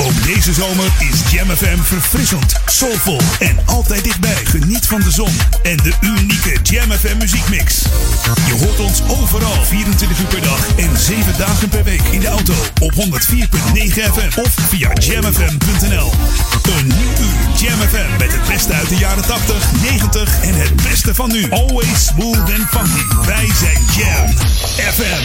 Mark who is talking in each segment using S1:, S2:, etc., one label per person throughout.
S1: Ook deze zomer is Jam FM verfrissend, soulvol en altijd dichtbij. Geniet van de zon en de unieke Jam FM muziekmix. Je hoort ons overal 24 uur per dag en 7 dagen per week in de auto op 104.9 FM of via jamfm.nl. Een nieuw uur Jam FM met het beste uit de jaren 80, 90 en het beste van nu. Always smooth and funky. Wij zijn Jam FM.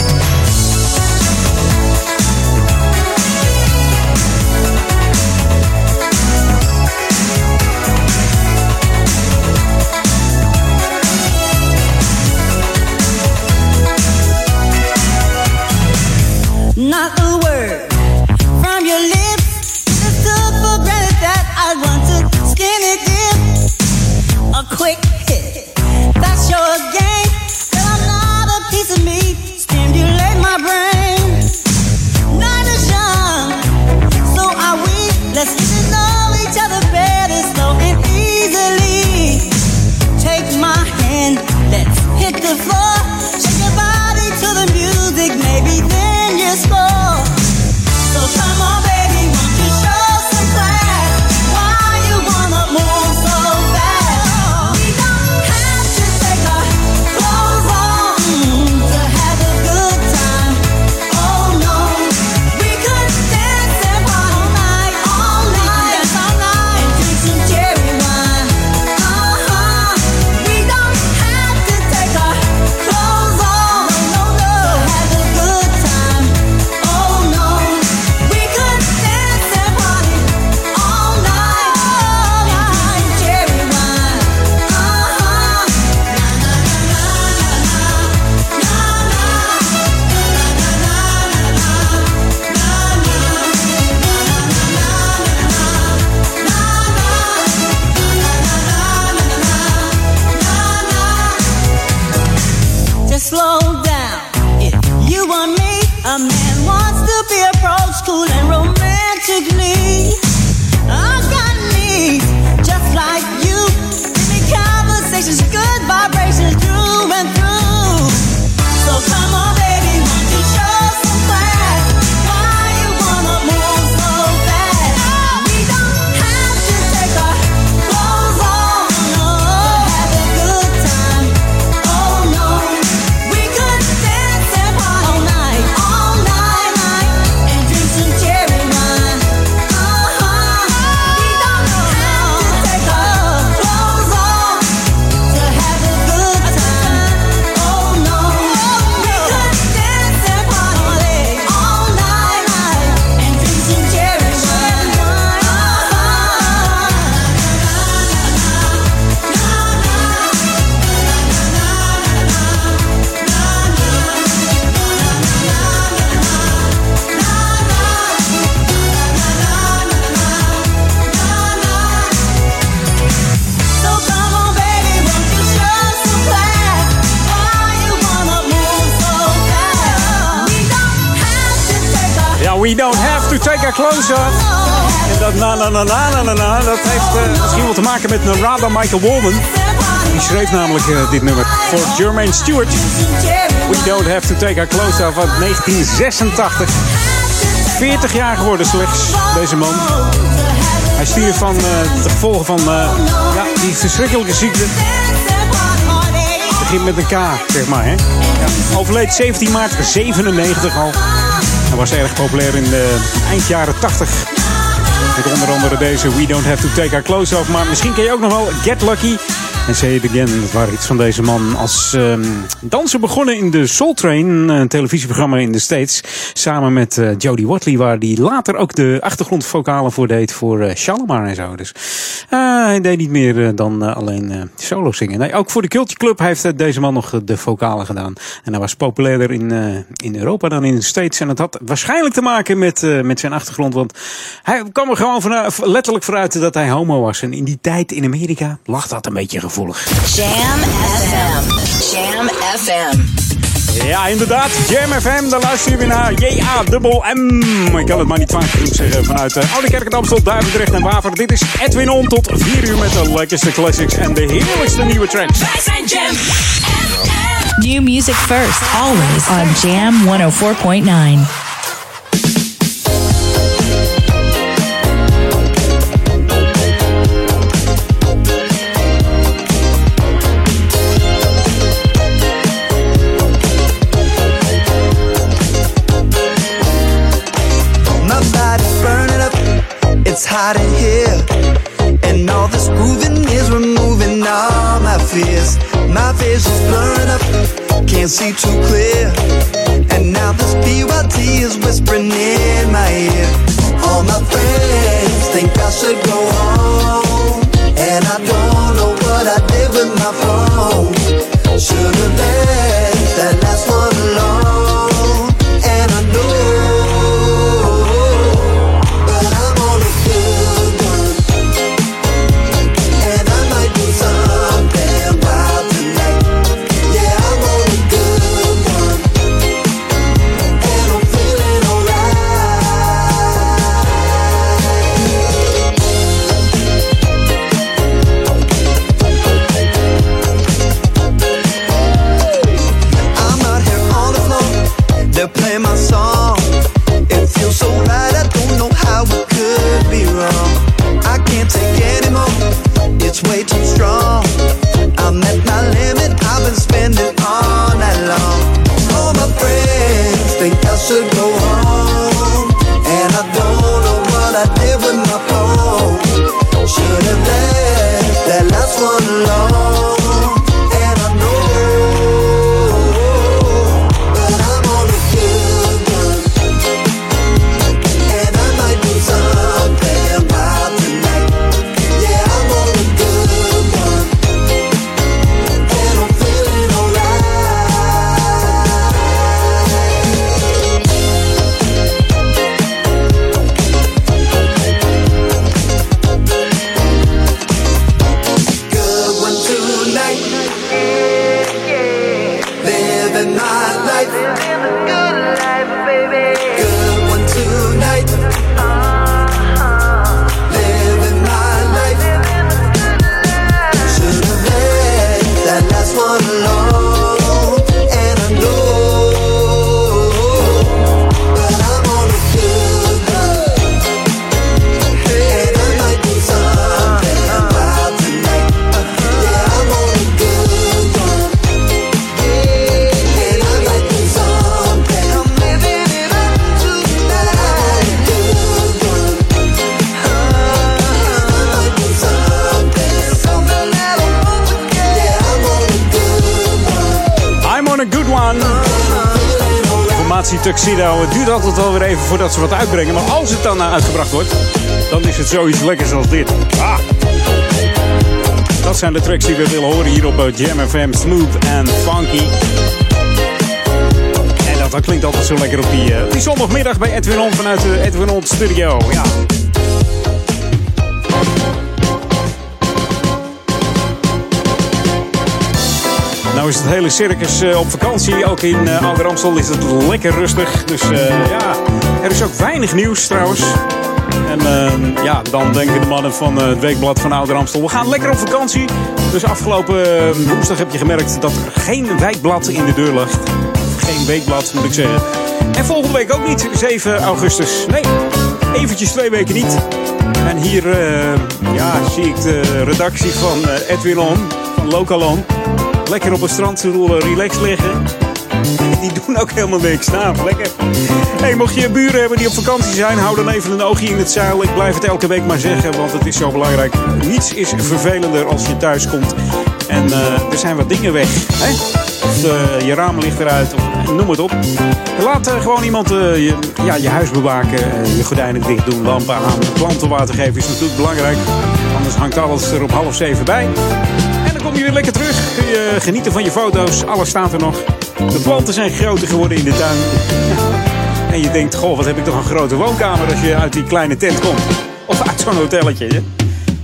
S2: We don't have to take our clothes.
S3: En dat na na na na na na dat heeft eh, misschien wel te maken met Narada Michael Walden. Die schreef namelijk eh, dit nummer voor Jermaine Stewart. We don't have to take our off uit 1986. 40 jaar geworden slechts, deze man. Hij stierf van eh, de gevolgen van ja, die verschrikkelijke ziekte. Begint met een K, zeg maar. Hè? Ja, overleed 17 maart 97 al. Hij was erg populair in de eind jaren 80. Met onder andere deze We Don't Have To Take Our Clothes Off. Maar misschien ken je ook nog wel Get Lucky. En Say It Again, waren iets van deze man als um, danser begonnen in de Soul Train, een televisieprogramma in de States. Samen met uh, Jodie Watley, waar hij later ook de achtergrondvocalen voor deed voor uh, en zo. Dus uh, hij deed niet meer dan alleen solo zingen. Nee, ook voor de Culture Club heeft deze man nog de vocalen gedaan. En hij was populairder in, in Europa dan in de States. En dat had waarschijnlijk te maken met, met zijn achtergrond, want hij kwam er gewoon letterlijk vooruit dat hij homo was. En in die tijd in Amerika lag dat een beetje
S4: Jam FM. Jam FM.
S3: Ja, inderdaad. Jam FM, daar luister je weer naar. J-A-M-M. Ik kan het maar niet vaak genoeg zeggen. Vanuit uh, Oude Kerk en Amstel, Duivendrecht en Waver. Dit is Edwin On tot 4 uur met de lekkerste classics en de heerlijkste nieuwe tracks.
S4: Wij zijn Jam
S5: New music first, always on Jam 104.9.
S6: It's hot here, and all this grooving is removing all my fears. My vision's blurring up, can't see too clear. And now this BYT is whispering in my ear. All my friends think I should go home, and I don't know what I did with my phone. Should've left that last one alone, It's way too strong. I'm at my limit. I've been spending all night long. All my friends think I should go home, and I don't know what I did with my phone. Should have left that last one alone,
S3: Tuxedo. Het duurt altijd wel weer even voordat ze wat uitbrengen. Maar als het dan nou uitgebracht wordt, dan is het zoiets lekkers als dit. Ah. Dat zijn de tracks die we willen horen hier op eh, Jam FM. Smooth and funky. En dat, dat klinkt altijd zo lekker op die, eh, die zondagmiddag bij Edwin On vanuit de Edwin On studio. Ja. Nou is het hele circus eh, op vakantie. Ook in uh, Ouder Amstel is het lekker rustig. Dus eh, ja, er is ook weinig nieuws trouwens. En eh, ja, dan denken de mannen van het Weekblad van Ouder Amstel... we gaan lekker op vakantie. Dus afgelopen eh, woensdag heb je gemerkt dat er geen wijkblad in de deur. Of geen weekblad, moet ik zeggen. En volgende week ook niet, 7 augustus. Nee, eventjes twee weken niet. En hier eh, ja, zie ik de redactie van eh, Edwin On, van Lokalon... lekker op een strandstoel eh, relaxed liggen. Die doen ook helemaal niks. Nou, lekker. Hey, mocht je buren hebben die op vakantie zijn, hou dan even een oogje in het zeil. Ik blijf het elke week maar zeggen, want het is zo belangrijk. Niets is vervelender als je thuis komt en uh, er zijn wat dingen weg. Hè? Of uh, je raam ligt eruit, of, noem het op. Laat gewoon iemand je, ja, je huis bewaken, je gordijnen dicht doen, lampen aan. Planten water geven is natuurlijk belangrijk. Anders hangt alles er op half zeven bij. Dan kom je weer lekker terug. Kun je genieten van je foto's. Alles staat er nog. De planten zijn groter geworden in de tuin. En je denkt, goh, wat heb ik toch een grote woonkamer als je uit die kleine tent komt. Of uit zo'n hotelletje.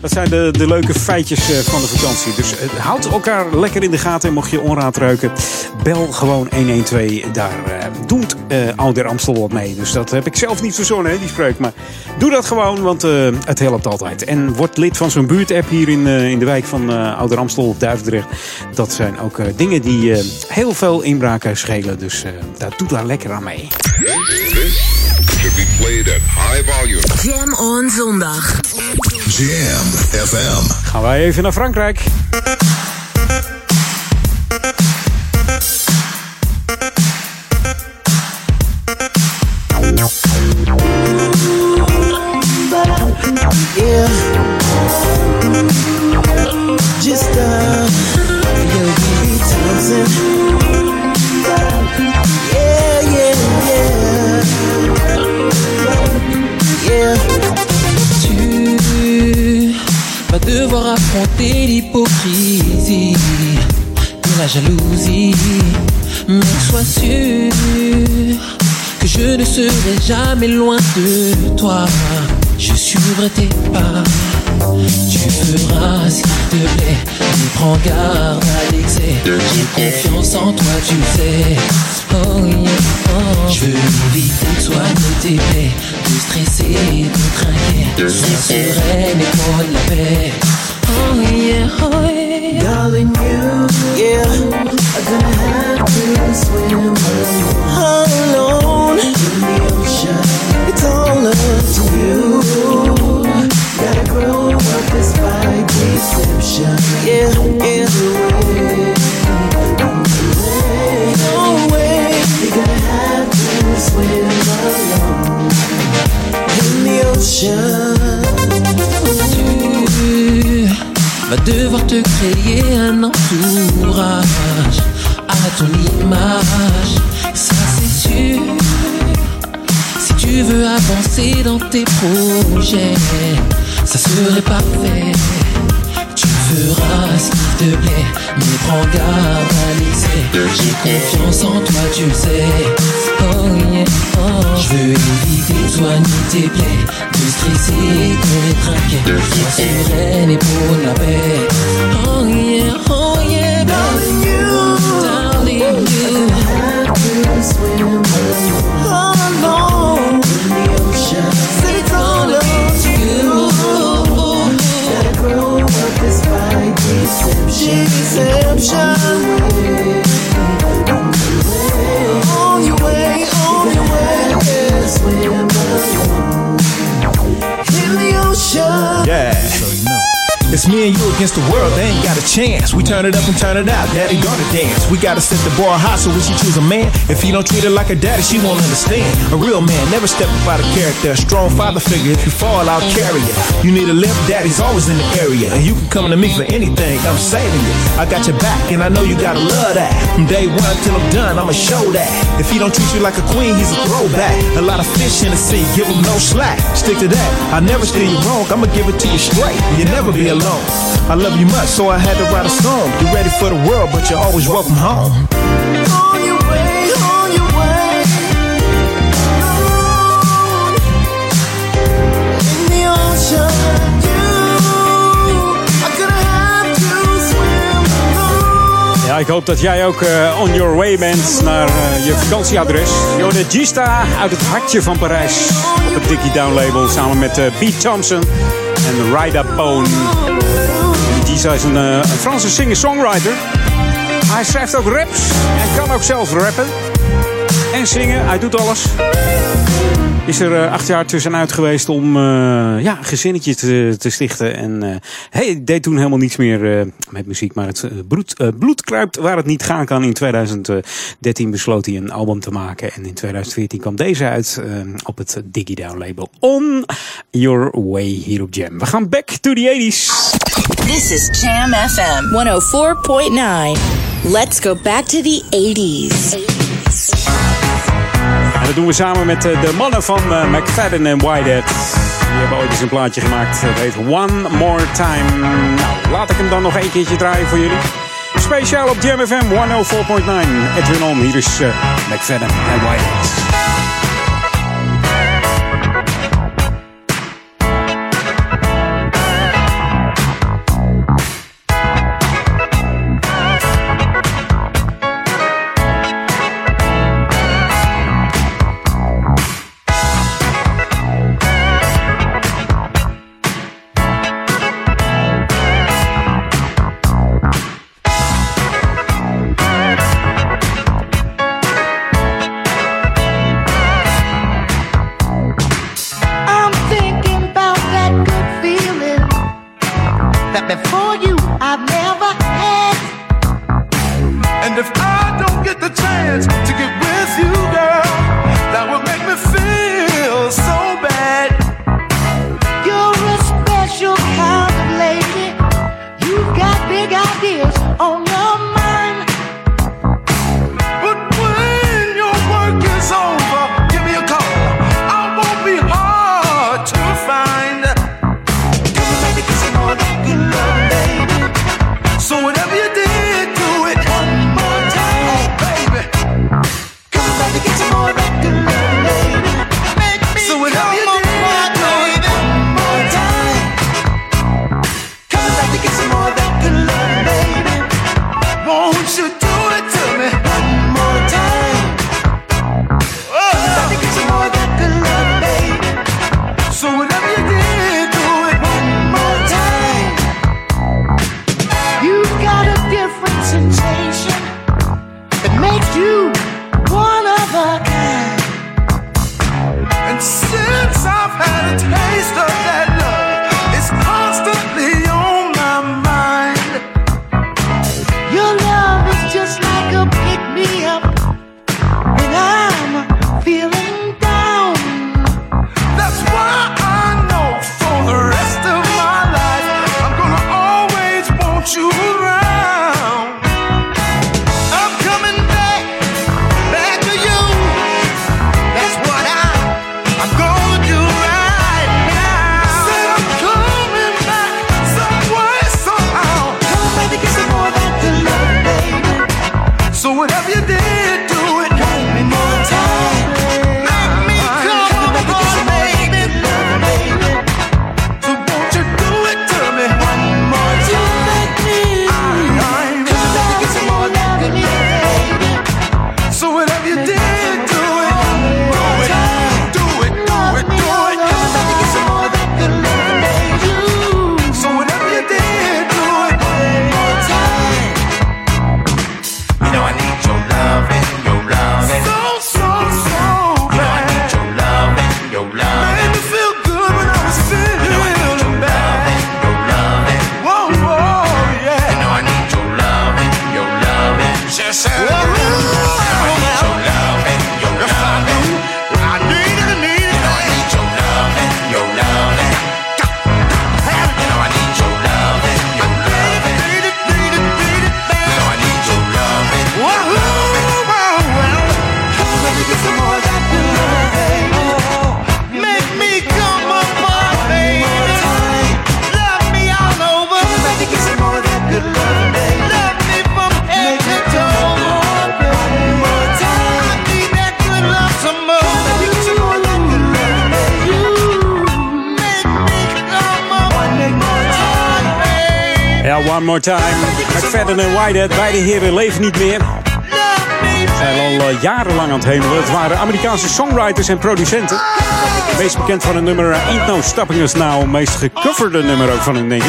S3: Dat zijn de, de leuke feitjes van de vakantie. Dus uh, houd elkaar lekker in de gaten. En mocht je onraad ruiken, bel gewoon 112. Daar uh, doet uh, Ouder Amstel wat mee. Dus dat heb ik zelf niet verzonnen, hè, die spreuk. Maar doe dat gewoon, want het helpt altijd. En word lid van zo'n buurtapp hier in, in de wijk van Ouder Amstel, Duivendrecht. Dat zijn ook dingen die heel veel inbraken schelen. Dus daar doe daar lekker aan mee.
S7: should be played at high volume.
S4: Jam on zondag.
S8: Jam FM.
S3: Gaan wij even naar Frankrijk.
S9: Affronter l'hypocrisie et la jalousie. Mais sois sûr que je ne serai jamais loin de toi. Je suivrai tes pas. Tu feras s'il te plaît. Mais prends garde à l'excès. J'ai confiance en toi, tu sais. Oh yeah, oh. Je veux éviter de soigner tes plaies. De stresser, de trinquer. Sois sereine et prends la paix. Yeah.
S10: Darling, you, gonna have to swim alone in the ocean. It's all up to you. Gotta grow up despite deception. Way, you're gonna have to swim alone in the ocean.
S9: Vas devoir te créer un entourage à ton image, ça c'est sûr. Si tu veux avancer dans tes projets, ça serait parfait. Tu feras s'il te plaît, mais prends garde à l'excès. J'ai confiance en toi, tu le sais. Oh yeah, oh. Je veux éviter de soigner tes plaies, de stresser, de trinquer. Sois sereine et pour la paix. Oh yeah, oh yeah, darling you, darling you.
S10: Swim? Deception.
S11: It's me and you against the world, they ain't got a chance. We turn it up and turn it out, daddy gonna dance. We gotta set the bar high so when she choose a man, if he don't treat her like a daddy, she won't understand. A real man never step up out of character. A strong father figure, if you fall, I'll carry you. You need a lift, daddy's always in the area. And you can come to me for anything, I'm saving you. I got your back, and I know you gotta love that. From day one till I'm done, I'ma show that. If he don't treat you like a queen, he's a throwback. A lot of fish in the sea, give him no slack. Stick to that, I never steer you wrong, I'ma give it to you straight. You'll never be alone. I love you much, so I had to write a song. You ready for the world, but you're always welcome home.
S10: On your way, on your way. Alone in the ocean. You are gonna have to swim alone.
S3: Ja, ik hoop dat jij ook eh, on your way bent naar eh, je vakantieadres. Jode Gista uit het hartje van Parijs. Op het Dickie Down label samen met eh Pete Thompson en Ryda Bone. Gista is een, eh, een Franse singer-songwriter. Hij schrijft ook raps en kan ook zelf rappen. En zingen, hij doet alles.
S12: Is er eh, acht jaar tussenuit geweest om eh, ja, gezinnetje te, te stichten. En eh, hij deed toen helemaal niets meer met muziek. Maar het bloed, bloed kruipt waar het niet gaan kan. In 2013 besloot hij een album te maken. En in 2014 kwam deze uit op het DigiDown label. On Your Way hier op Jam. We gaan back to the 80s.
S13: This is Jam FM 104.9. Let's go back to the 80s.
S12: 80s. Dat doen we samen met eh, de mannen van eh, McFadden en Whitehead. Die hebben ooit eens een plaatje gemaakt. Eh, dat heet One More Time. Nou, laat ik hem dan nog een keertje draaien voor jullie. Speciaal op JamFM 104.9. Edwin Om, hier is McFadden en Whitehead. Beide heren leven niet meer. Ze Zijn al eh, jarenlang aan het hemelen. Het waren Amerikaanse songwriters en producenten. Meest bekend van een nummer eh, Eat No Stopping Us Now. Meest gecoverde nummer ook van hun, denk.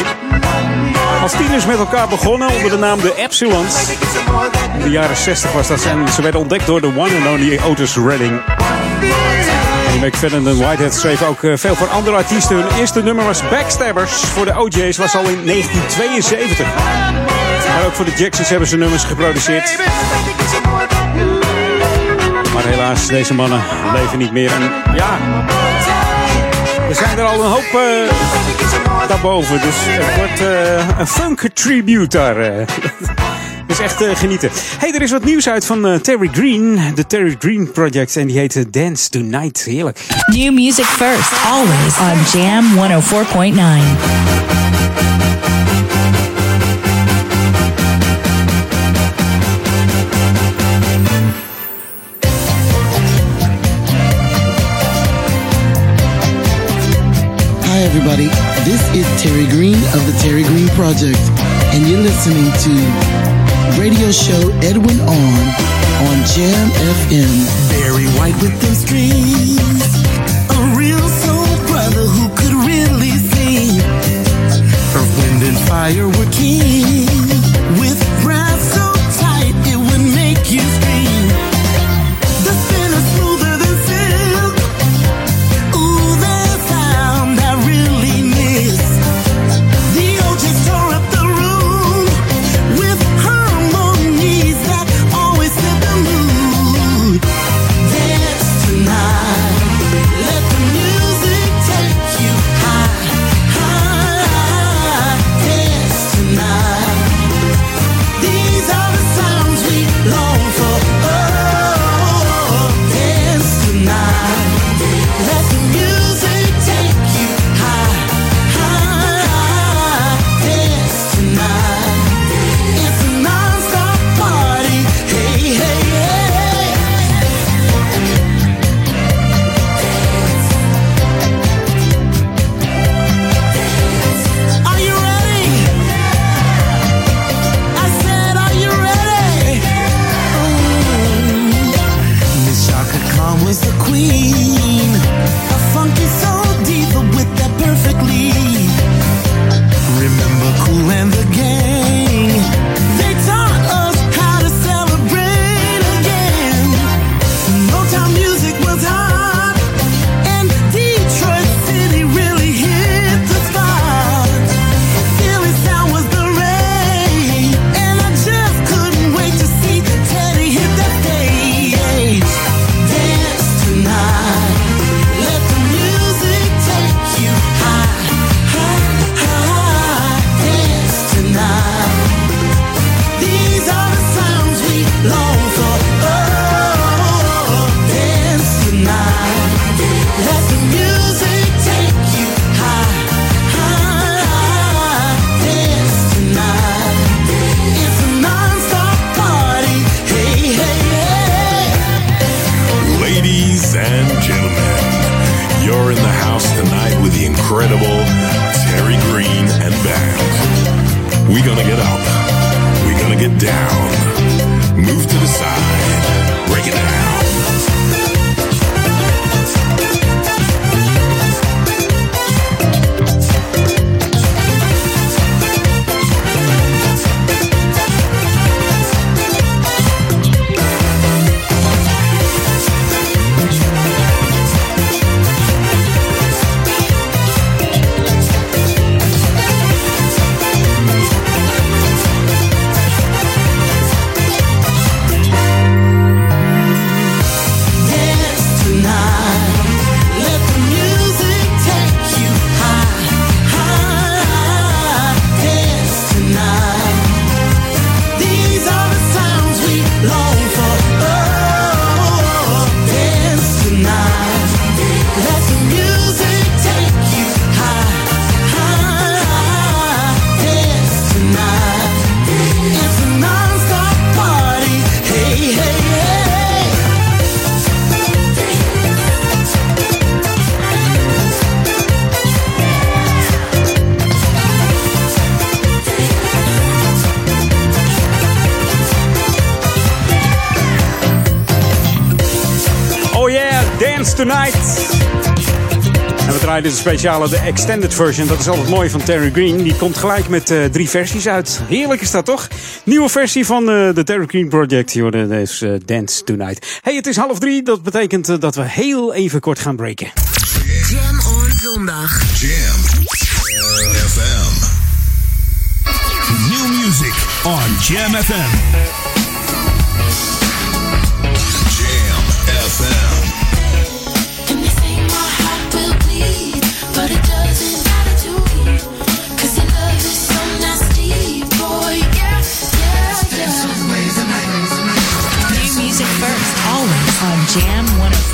S12: Als tieners met elkaar begonnen onder de naam de Epsilons. In de jaren 60 was dat. En ze werden ontdekt door de one and only Otis Redding. En
S3: McFadden en Whitehead schreven ook eh, veel voor andere artiesten. Hun eerste nummer was Backstabbers voor de OJ's, was al in 1972. Maar ook voor de Jacksons hebben ze nummers geproduceerd. Maar helaas, deze mannen leven niet meer. En ja, we zijn er al een hoop uh, daarboven. Dus het wordt eh, een funk tribute daar. Dus echt genieten. hey, er is wat nieuws uit van Terry Green. De Terry Green Project. En die heet Dance Tonight. Heerlijk.
S14: New music first. Always on Jam 104.9.
S6: everybody. This is Terry Green of the Terry Green Project, and you're listening to radio show Edwin On on Jam FM.
S10: Barry White with them strings.
S3: speciale, de extended version. Dat is altijd mooi van Terry Green. Die komt gelijk met eh, drie versies uit. Heerlijk is dat toch? Nieuwe versie van eh, de Terry Green Project. worden deze eh, Dance Tonight. Hey, het is half drie. Dat betekent dat we heel even kort gaan breken.
S4: Jam on zondag.
S1: Jam FM.
S8: New music on Jam FM.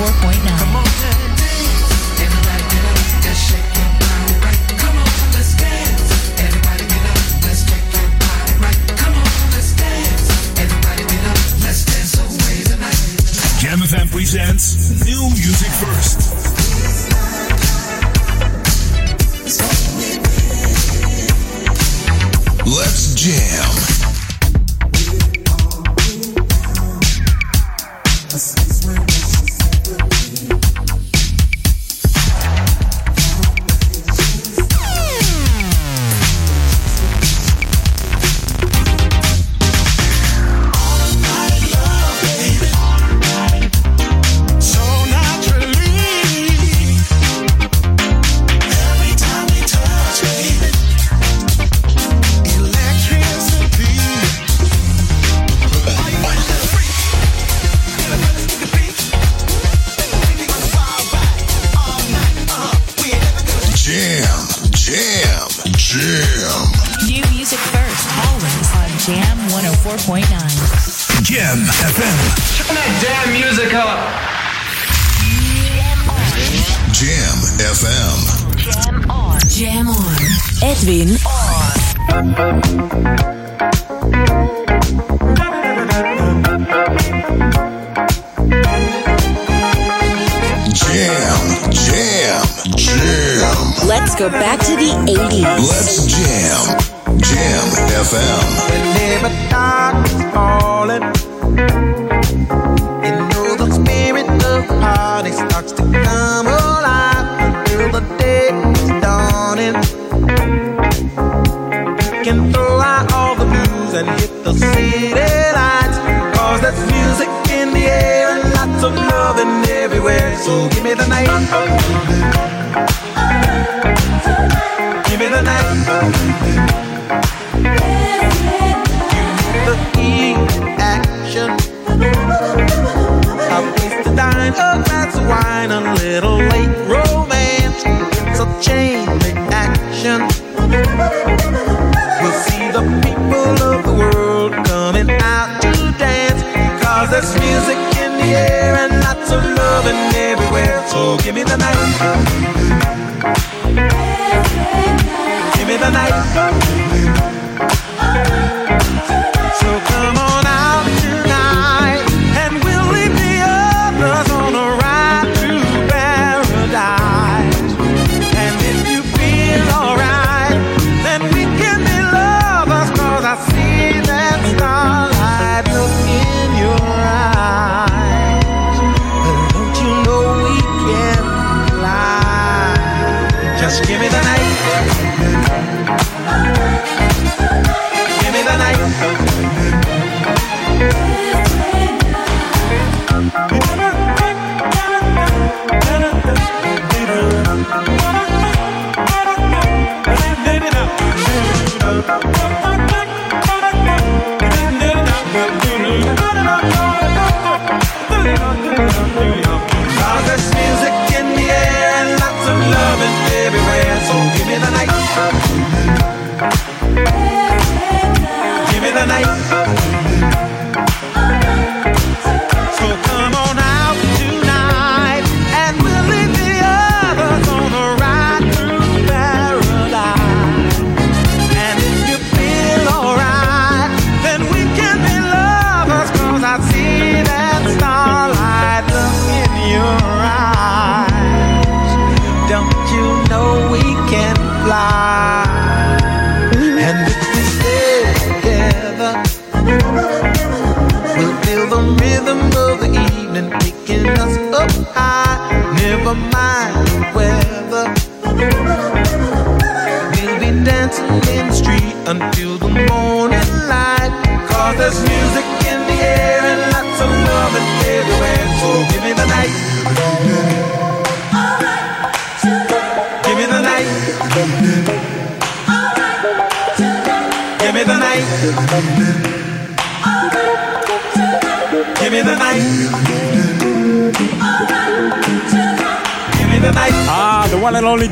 S10: point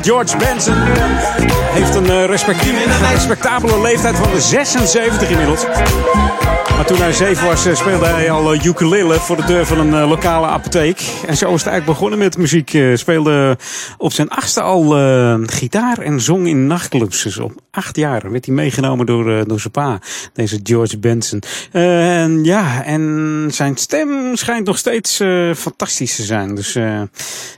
S10: George Benson heeft een eh, respectabele leeftijd van de 76 inmiddels. Maar toen hij zeven was, eh, speelde hij al eh, ukulele voor de deur van een lokale apotheek. En zo is het eigenlijk begonnen met muziek. Speelde op zijn achtste al eh, gitaar en zong in nachtclubs. Dus op acht jaar werd hij meegenomen door, eh, door zijn pa, deze George Benson. En ja, en zijn stem schijnt nog steeds fantastisch te zijn. Dus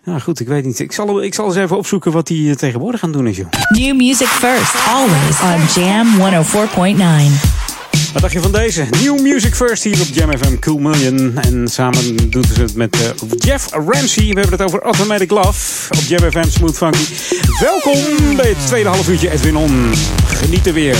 S10: nou goed, ik weet niet. Ik zal, ik zal eens even opzoeken wat hij tegenwoordig aan doen is, joh.
S14: New music first, always on Jam 104.9.
S10: Wat dacht je van deze? New Music First hier op Jam FM Cool Million. En samen doen ze het met eh, Jeff Ramsey. We hebben het over Automatic Love op Jam FM Smooth Funky. Welkom bij het tweede half uurtje Edwin On. Geniet er weer.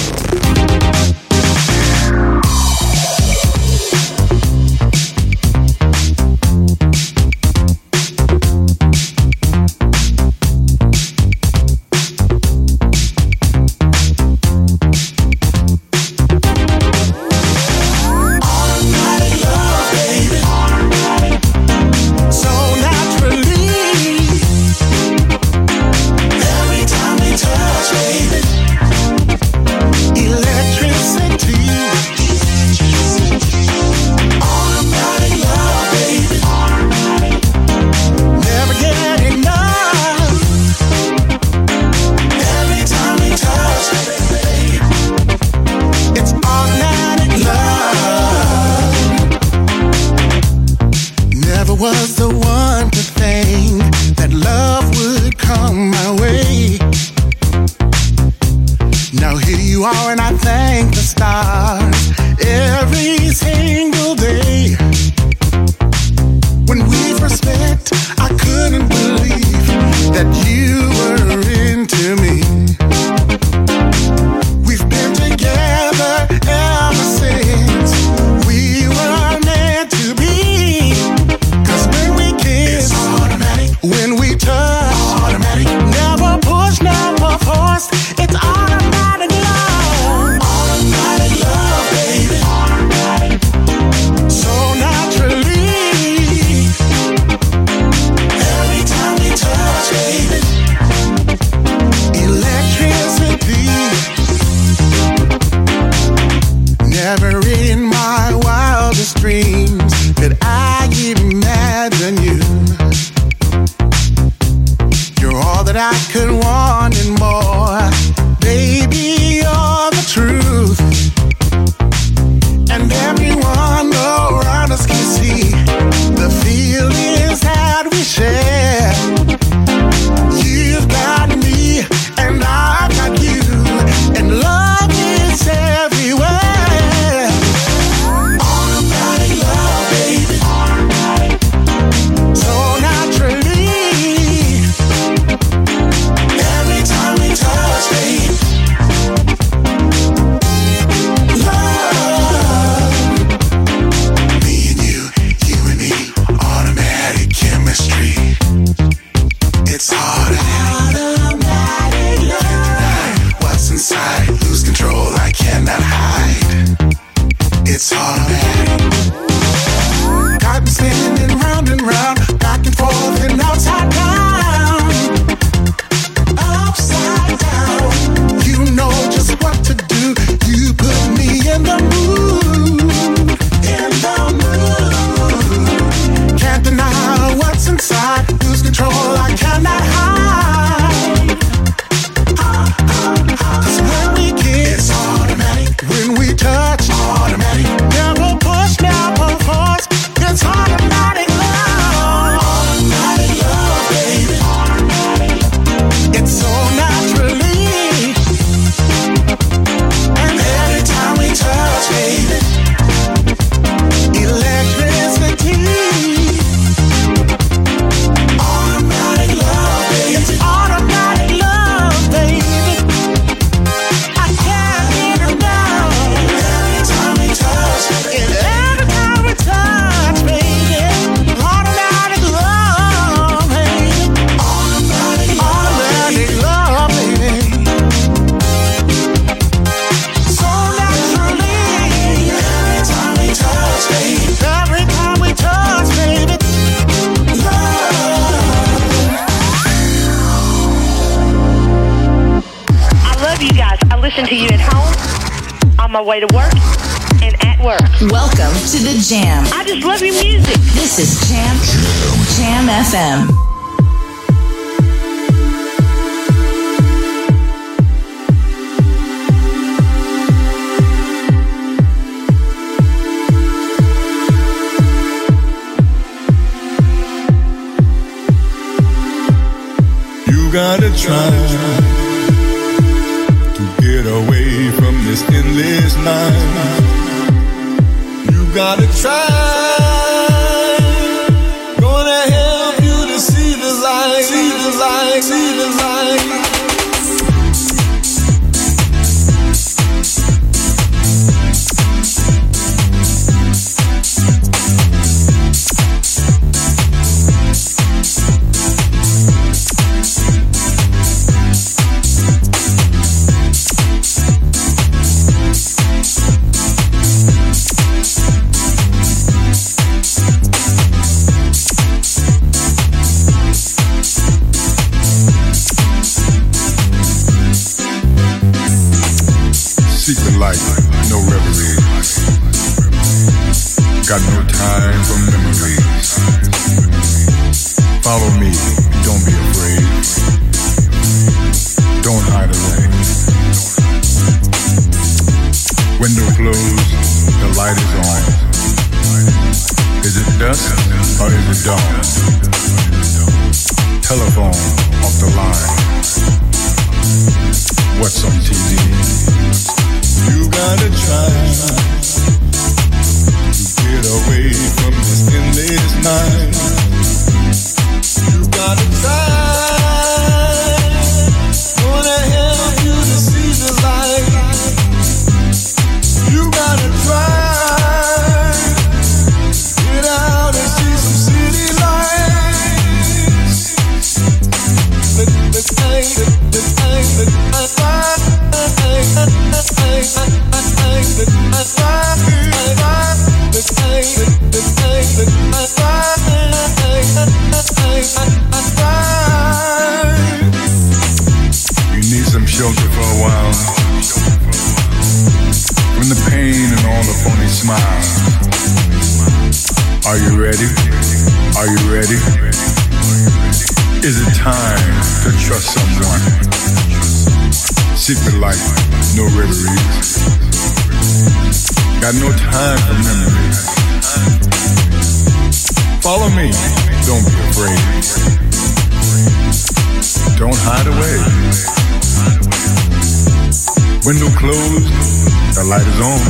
S15: light is on.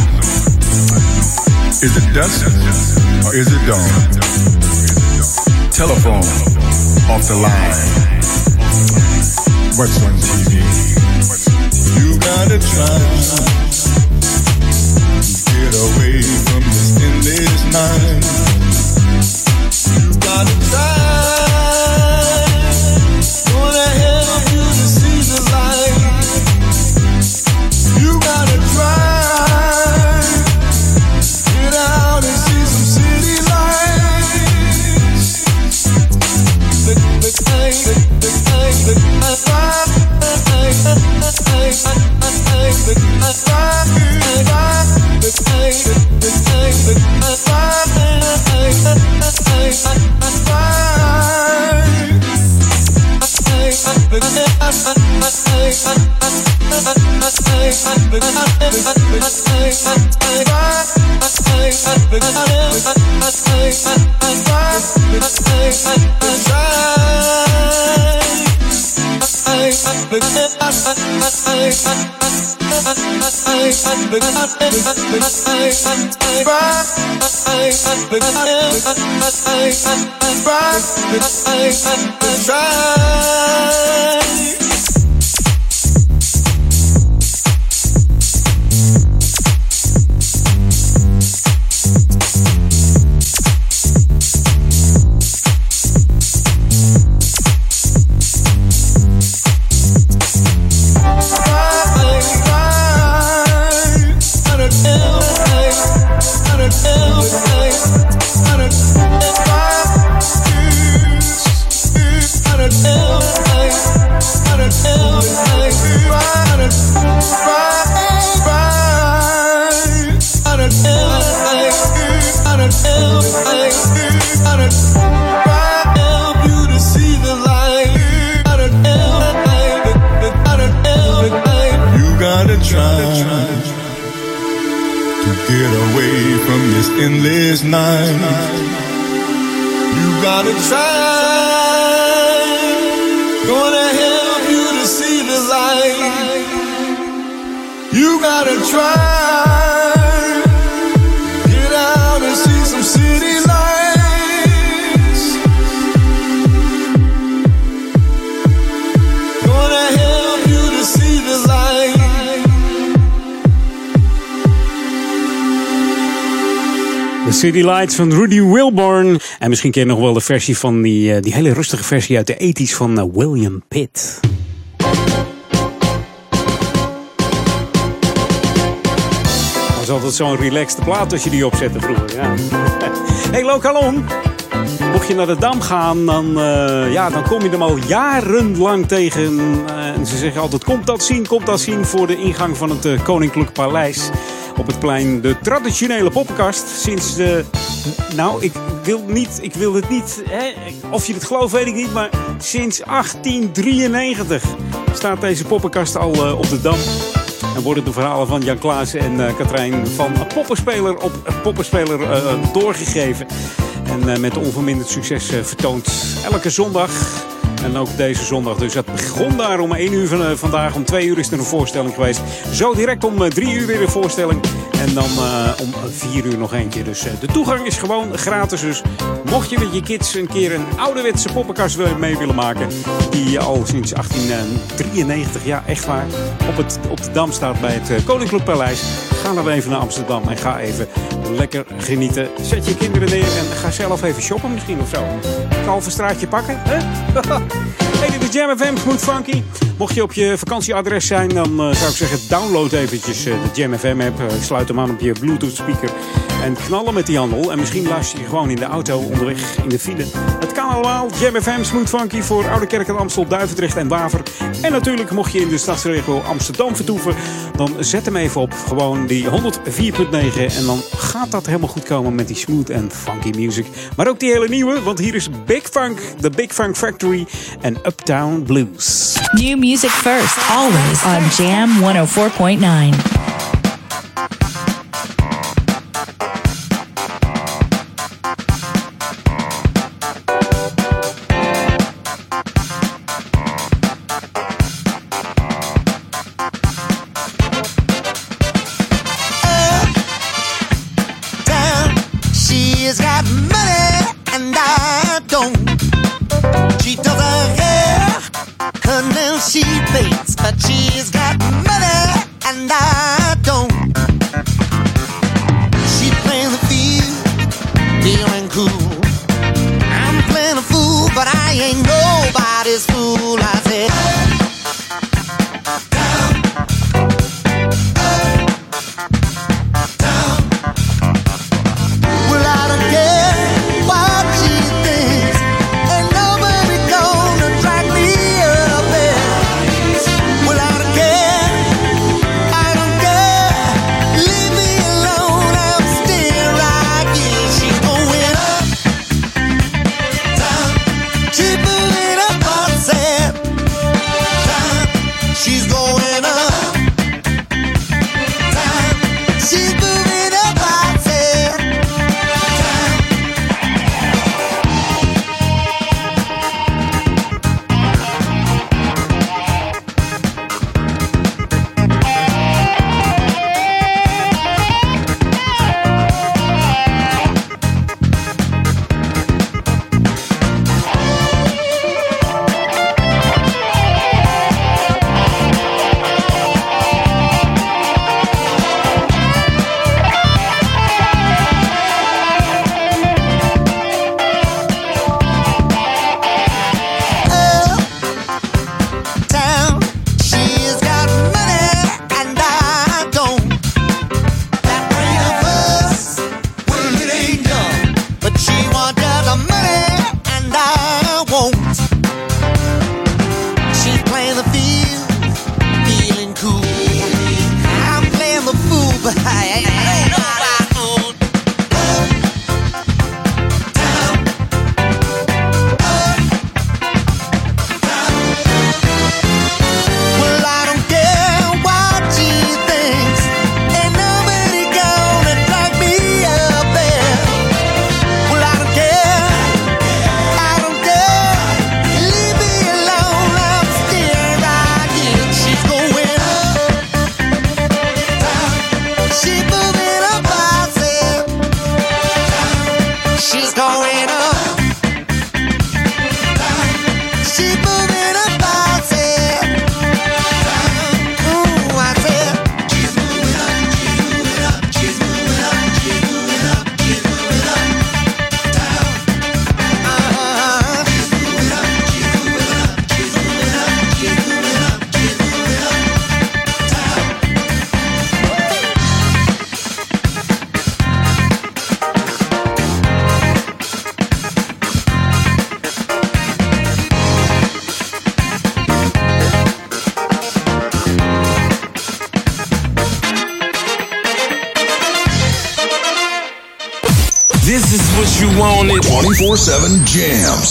S15: Is it dusk or is it dawn? Telephone off the line. What's on TV? You gotta try get away from this endless night. You gotta try. Right. City Lights
S3: van Rudy Wilburn. En misschien ken je nog wel de versie van die, eh, die hele rustige versie uit de 80s van eh, William Pitt. was altijd zo'n relaxed plaat als je die opzette vroeger. Ja. Hey Lokalon, mocht je naar de Dam gaan, dan, eh, ja, dan kom je hem al jarenlang tegen. En ze zeggen altijd, komt dat zien, komt dat zien voor de ingang van het Koninklijk Paleis. Op het plein de traditionele poppenkast. Sinds de... Nou, ik wil, niet, ik wil het niet... Hè, of je het gelooft, weet ik niet. Maar sinds 1893 staat deze poppenkast al eh, op de Dam. En worden de verhalen van Jan Klaas en eh, Katrijn van poppenspeler op poppenspeler eh, doorgegeven. En eh, met onverminderd succes eh, vertoond elke zondag. En ook deze zondag. Dus het begon daar om 1 uur van, eh, vandaag. Om 2 uur is er een voorstelling geweest. Zo direct om 3 uur weer een voorstelling. En dan eh, om 4 uur nog eentje. Dus eh, de toegang is gewoon gratis. Dus mocht je met je kids een keer een ouderwetse poppenkast mee willen maken. Die al sinds 1893, ja echt waar, op, het, op de Dam staat bij het eh, Koninklijk Paleis. Ga dan even naar Amsterdam en ga even lekker genieten. Zet je kinderen neer en ga zelf even shoppen misschien of zo. Kalverstraatje pakken, hè? Hey, dit is Jam FM, Smooth Funky. Mocht je op je vakantieadres zijn, dan eh, zou ik zeggen download eventjes eh, de Jam FM app. Eh, sluit hem aan op je Bluetooth speaker en knallen met die handel. En misschien luister je gewoon in de auto onderweg in de file. Het kan allemaal. Jam FM, Smooth Funky voor Oude Kerk en Amstel, Duivendrecht en Waver. En natuurlijk mocht je in de stadsregio Amsterdam vertoeven, dan zet hem even op. Gewoon die 104.9 en dan gaat dat helemaal goed komen met die smooth en funky music. Maar ook die hele nieuwe, want hier is Big Funk, The Big Funk Factory en Uptown Blues.
S10: New music first, always on Jam 104.9.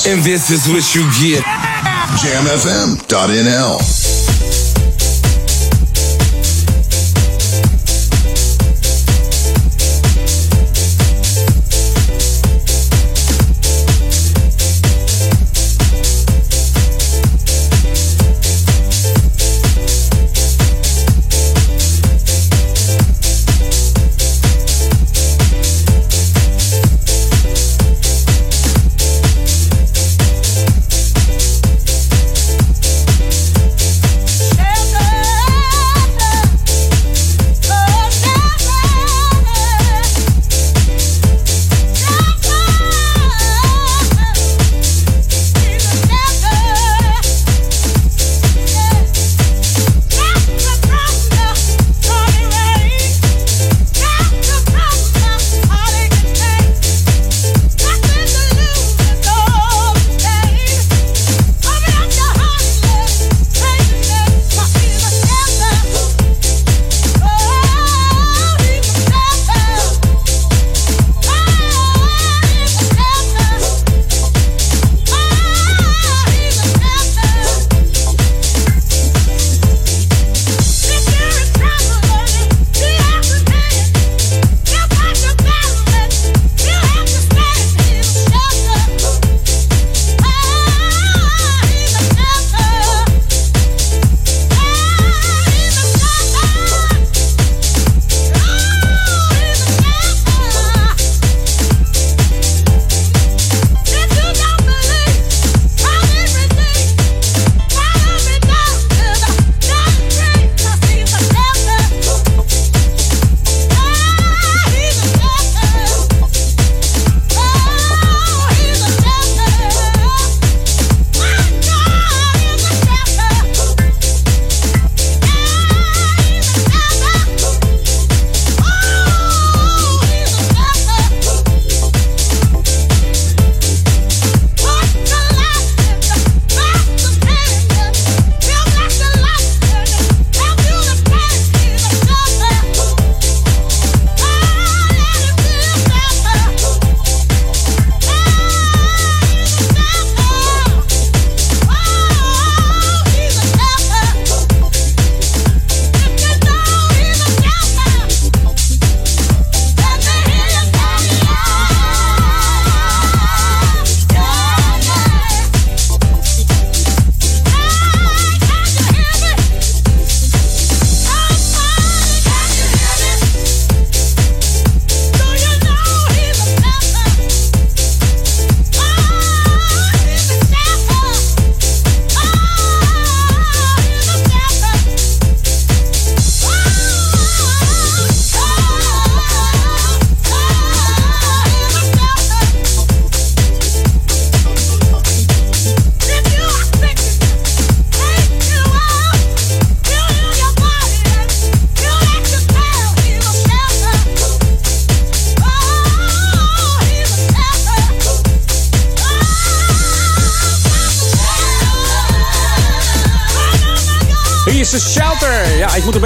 S16: And
S17: this is what you get.
S18: JamFM.nl.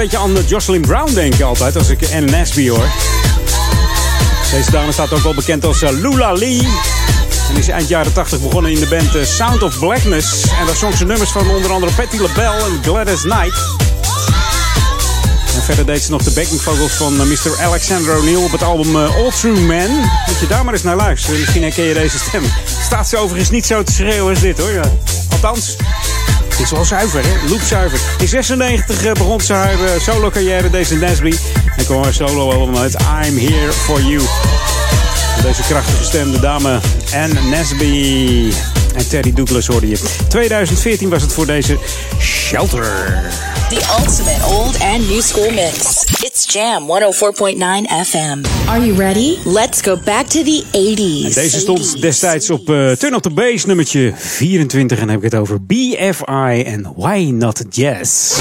S3: beetje aan Jocelyn Brown denken altijd als ik NNSB hoor. Deze dame staat ook wel bekend als eh, Lula Lee. En is eind jaren 80 begonnen in de band eh, Sound of Blackness. En daar zong ze nummers van onder andere Patti LaBelle en Gladys Knight. En verder deed ze nog de backing vocals van eh, Mr. Alexander O'Neill op het album All True Man. Moet je daar maar eens naar luisteren. Misschien herken je deze stem. Staat ze overigens niet zo te schreeuwen als dit hoor. Althans, is wel zuiver, hè? Loopzuiver. In 96 eh, begon ze eh, solo-carrière, deze Nesby. En kwam haar solo-album uit I'm Here For You. En Deze krachtige stem, de dame Anne Nesby. En Terry Douglas hoorde je. 2014 was het voor deze Shelter.
S13: The ultimate old and new school mix. Jam 104.9 FM. Are you ready? Let's go back to the 80s.
S3: En deze stond destijds op eh, Turn Up The Bass nummertje 24. En dan heb ik het over BFI en Why Not Jazz.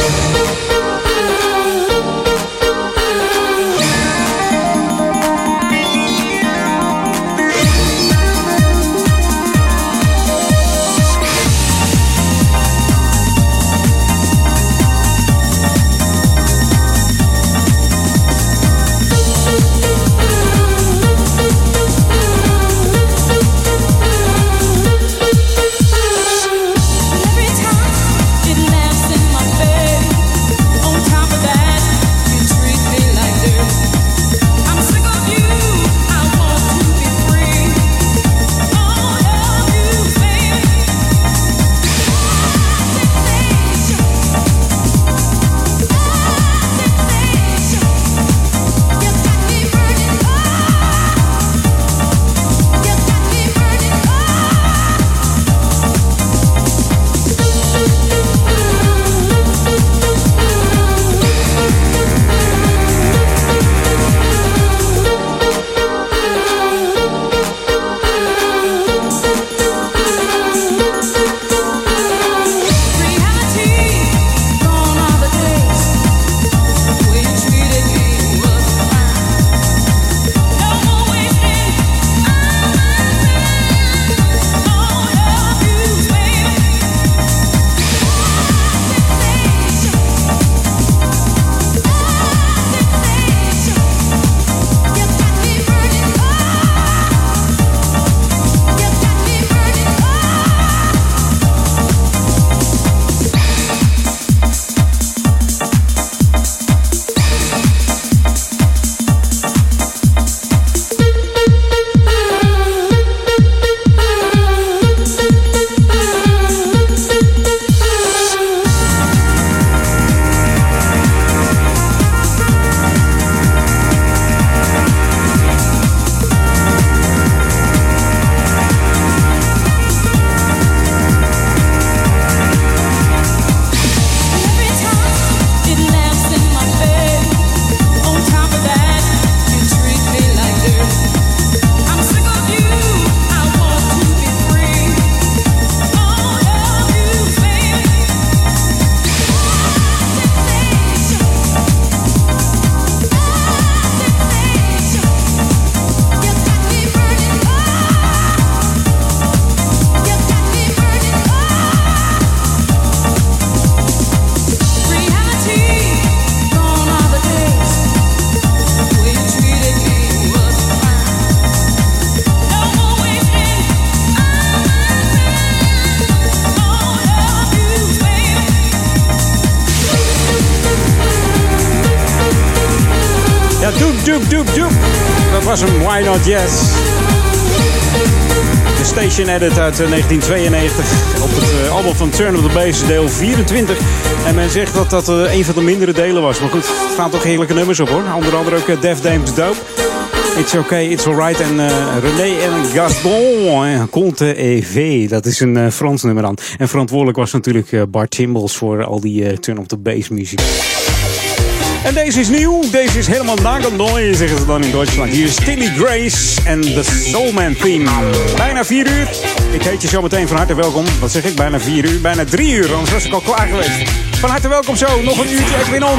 S3: Why Not Yes. De Station Edit uit eh, 1992 op het eh, album van Turn of the Bass, deel 24. En men zegt dat dat eh, een van de mindere delen was. Maar goed, er staan toch heerlijke nummers op hoor. Onder andere ook eh, Def Dames Dope. It's Okay, It's Alright. En eh, René en Gaston, eh, Conte EV. Dat is een eh, Frans nummer dan. En verantwoordelijk was natuurlijk eh, Bart Timbals voor al die eh, Turn of the Bass muziek. En deze is nieuw. Deze is helemaal nagelneu, zeggen ze dan in Duitsland. Hier is Tilly Grace en de Soulman Theme. Bijna vier uur. Ik heet je zo meteen van harte welkom. Wat zeg ik? Bijna vier uur. Bijna drie uur, anders was ik al klaar geweest. Van harte welkom zo. Nog een uurtje Edwin On.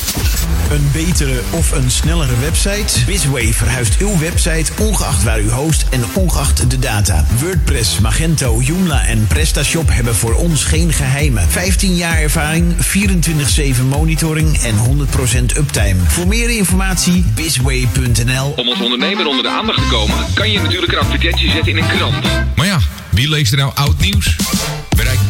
S19: Een betere of een snellere website? Bizway verhuist uw website ongeacht waar u host en ongeacht de data. WordPress, Magento, Joomla en PrestaShop hebben voor ons geen geheimen. 15 jaar ervaring, 24-7 monitoring en 100% uptime. Voor meer informatie bizway.nl.
S7: Om als ondernemer onder de aandacht te komen, kan je natuurlijk een advertentie zetten in een krant.
S20: Maar ja, wie leest er nou oud nieuws?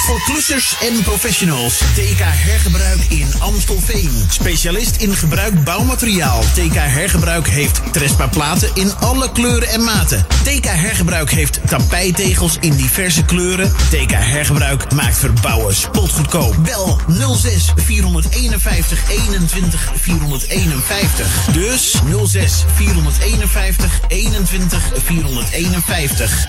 S19: Voor klussers en professionals. TK Hergebruik in Amstelveen. Specialist in gebruik bouwmateriaal. TK Hergebruik heeft Trespa platen in alle kleuren en maten. TK Hergebruik heeft tapijtegels in diverse kleuren. TK Hergebruik maakt verbouwen spotgoedkoop. Bel 06 451 21 451. Dus 06 451 21 451.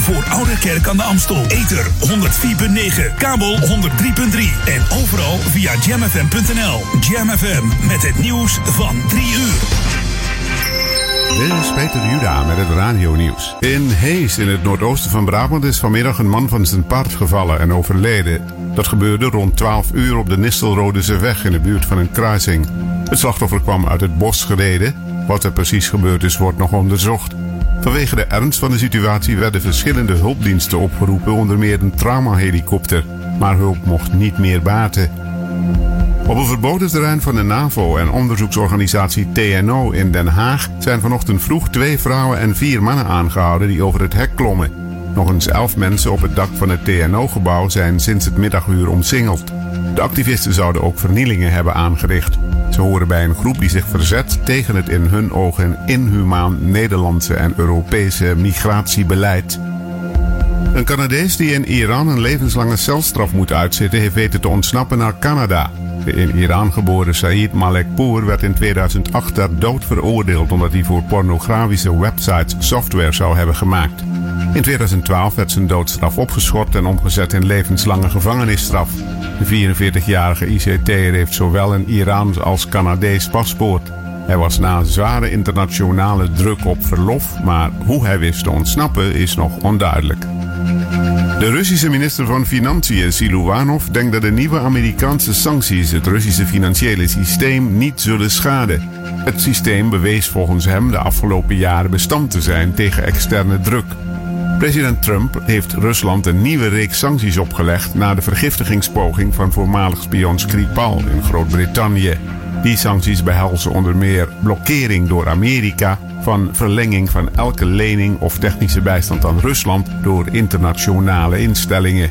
S1: Voor Ouderkerk aan de Amstel. Ether 104.9, kabel 103.3 en overal via jamfm.nl. Jam FM met het nieuws van 3 uur.
S21: Dit is Peter Juda met het radio-nieuws. In Hees, in het noordoosten van Brabant, is vanmiddag een man van zijn paard gevallen en overleden. Dat gebeurde rond 12 uur op de Nistelrodese weg in de buurt van een kruising. Het slachtoffer kwam uit het bos gereden. Wat er precies gebeurd is, wordt nog onderzocht. Vanwege de ernst van de situatie werden verschillende hulpdiensten opgeroepen, onder meer een traumahelikopter. Maar hulp mocht niet meer baten. Op een verboden terrein van de NAVO en onderzoeksorganisatie TNO in Den Haag zijn vanochtend vroeg twee vrouwen en vier mannen aangehouden die over het hek klommen. Nog eens elf mensen op het dak van het TNO-gebouw zijn sinds het middaguur omsingeld. De activisten zouden ook vernielingen hebben aangericht. Ze horen bij een groep die zich verzet tegen het in hun ogen inhumaan Nederlandse en Europese migratiebeleid. Een Canadees die in Iran een levenslange celstraf moet uitzitten, heeft weten te ontsnappen naar Canada. De in Iran geboren Saeed Malekpour werd in 2008 ter dood veroordeeld omdat hij voor pornografische websites software zou hebben gemaakt. In 2012 werd zijn doodstraf opgeschort en omgezet in levenslange gevangenisstraf. De 44-jarige ICT'er heeft zowel een Iraans als Canadees paspoort. Hij was na zware internationale druk op verlof, maar hoe hij wist te ontsnappen is nog onduidelijk. De Russische minister van Financiën, Siluanov, denkt dat de nieuwe Amerikaanse sancties het Russische financiële systeem niet zullen schaden. Het systeem bewees volgens hem de afgelopen jaren bestand te zijn tegen externe druk. President Trump heeft Rusland een nieuwe reeks sancties opgelegd na de vergiftigingspoging van voormalig spion Skripal in Groot-Brittannië. Die sancties behelzen onder meer blokkering door Amerika van verlenging van elke lening of technische bijstand aan Rusland door internationale instellingen.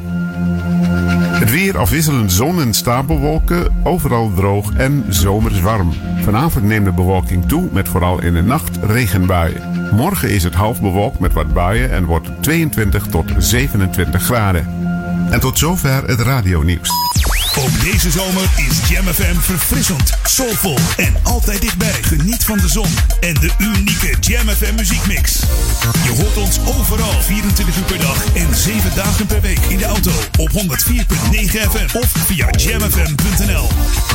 S21: Het weer afwisselend zon en stapelwolken, overal droog en zomers warm. Vanavond neemt de bewolking toe met vooral in de nacht regenbuien. Morgen is het half bewolkt met wat buien en wordt 22 tot 27 graden. En tot zover het radionieuws.
S1: Ook deze zomer is Jam FM verfrissend, soulvol en altijd dichtbij. Geniet van de zon en de unieke Jam FM muziekmix. Je hoort ons overal 24 uur per dag en 7 dagen per week in de auto op 104.9 FM of via jamfm.nl.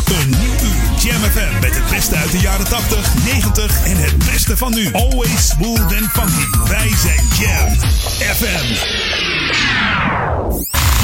S1: Een nieuw uur Jam FM met het beste uit de jaren 80, 90 en het beste van nu. Always smooth and funky. Wij zijn Jam FM.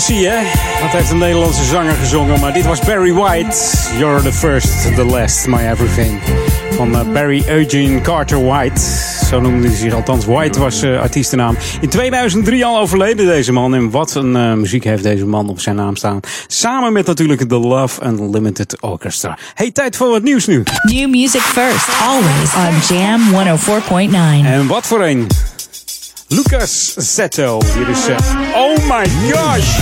S3: Alles zie je. Dat heeft een Nederlandse zanger gezongen. Maar dit was Barry White. You're the first, the last, my everything. Van eh, Barry Eugene Carter White. Zo noemde hij zich althans. White was uh, artiestennaam. In 2003 al overleden deze man. En wat een uh, muziek heeft deze man op zijn naam staan. Samen met natuurlijk de Love Unlimited Orchestra. Hey, tijd voor wat nieuws nu.
S5: New music first, always on Jam 104.9.
S3: En wat voor een. Lucas Zetto. Hier is My Gosh.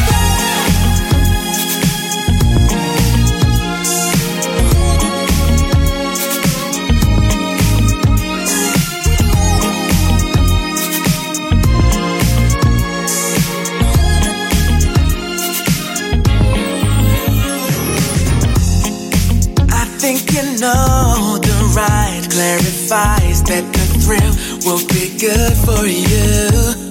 S10: think you know the ride clarifies that the thrill will be good for you.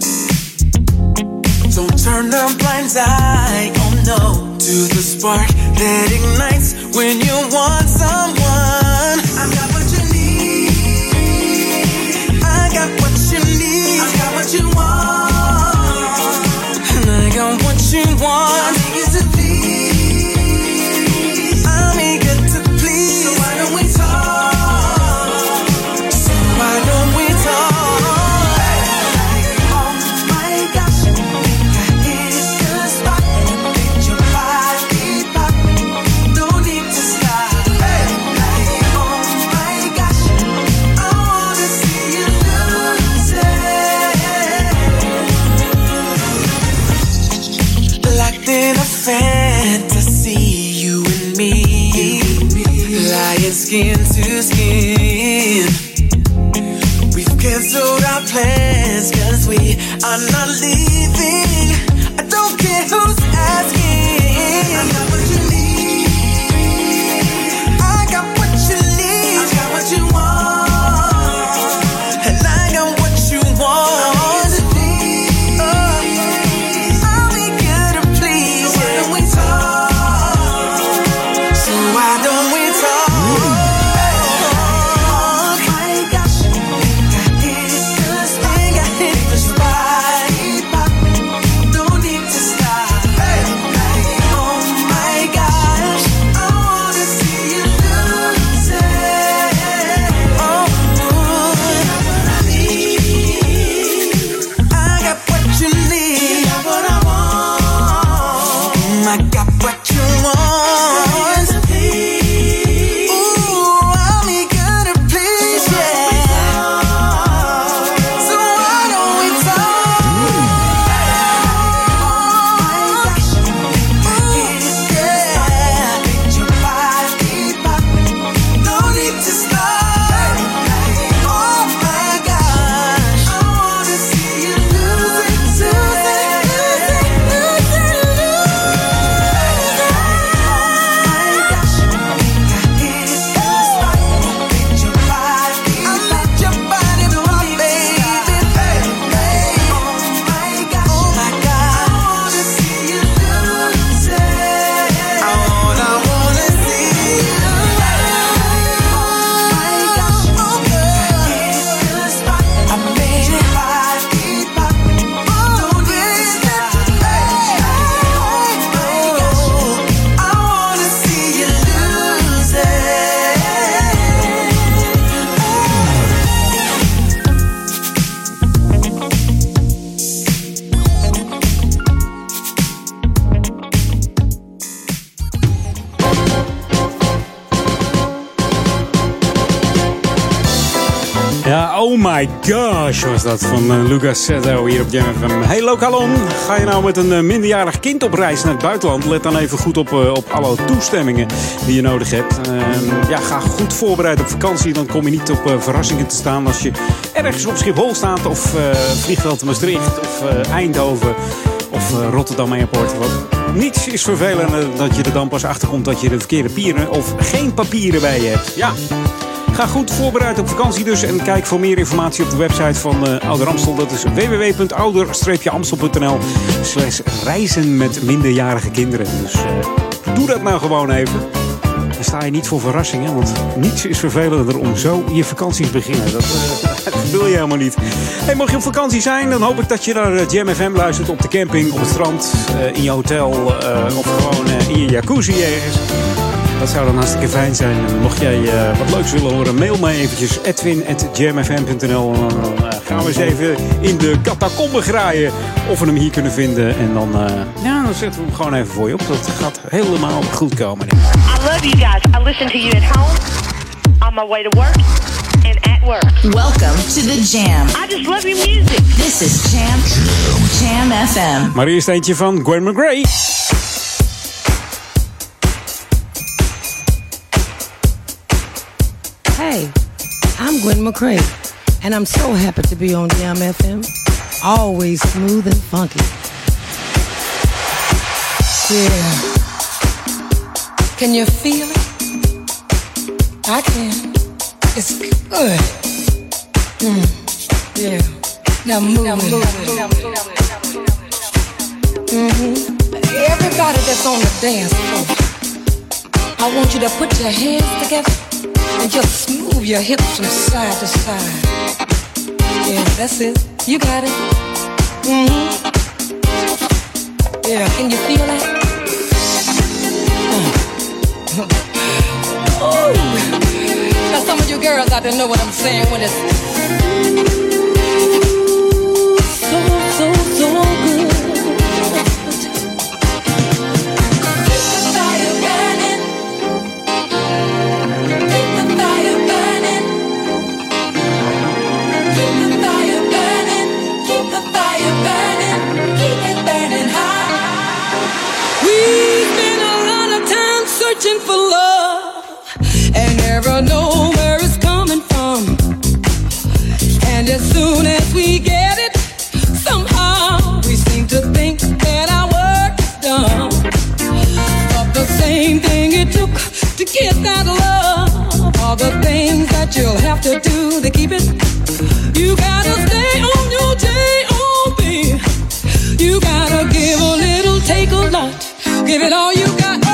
S10: Turn a blind eye, oh no, to the spark that ignites when you want someone. I got what you need. I got what you need. I got what you want. And I got what you want. Plans cause we are not leaving. I don't care who's asking. My gosh
S3: was dat van eh, Lucas Zetto hier op Jam FM. Hey Lokalon, ga je nou met een eh, minderjarig kind op reis naar het buitenland? Let dan even goed op, eh, op alle toestemmingen die je nodig hebt. Ehm, ja, ga goed voorbereid op vakantie. Dan kom je niet op verrassingen te staan als je ergens op Schiphol staat. Of vliegveld Maastricht of Eindhoven of Rotterdam Airport. Niets is vervelender dat je er dan pas achter komt dat je de verkeerde pieren of geen papieren bij je hebt. Ja. Ga goed voorbereid op vakantie dus. En kijk voor meer informatie op de website van uh, Amstel. Dat is www.ouder-amstel.nl slash reizen met minderjarige kinderen. Dus uh, doe dat nou gewoon even. dan sta je niet voor verrassingen. Want niets is vervelender om zo je vakantie te beginnen. Dat, eh, dat wil je helemaal niet. Hey, mocht je op vakantie zijn, dan hoop ik dat je naar eh, Jam FM luistert op de camping, op het strand, eh, in je hotel eh, of gewoon eh, in je jacuzzi ergens. Dat zou dan hartstikke fijn zijn. Mocht jij eh, wat leuks willen horen, mail mij eventjes edwin.jamfm.nl. En dan eh, gaan we eens even in de catacombe graaien of we hem hier kunnen vinden. En dan, eh, ja, dan zetten we hem gewoon even voor je op. Dat gaat helemaal goed komen.
S22: I love you guys. I listen to you at home, on my way to work, and at work.
S5: Welcome to the Jam.
S22: I just love your music.
S5: This is Jam, Jam FM.
S3: Maar eerst eentje van Gwen McGray.
S18: Hey, I'm Gwen McCrae, and I'm so happy to be on Jam FM. Always smooth and funky. Yeah. Can you feel it? I can. It's good. Mm. Yeah. Now move. Now move. hmm Everybody that's on the dance floor, I want you to put your hands together and just move your hips from side to side. Yeah, that's it. You got it. hmm Yeah, can you feel that? Ooh. Now some of you girls out there know what I'm saying when it's searching for love and never know where it's coming from. And as soon as we get it, somehow we seem to think that our work is done. But the same thing it took to get that love are the things that you'll have to do to keep it. You gotta stay on your J.O.B. You gotta give a little, take a lot. Give it all you got.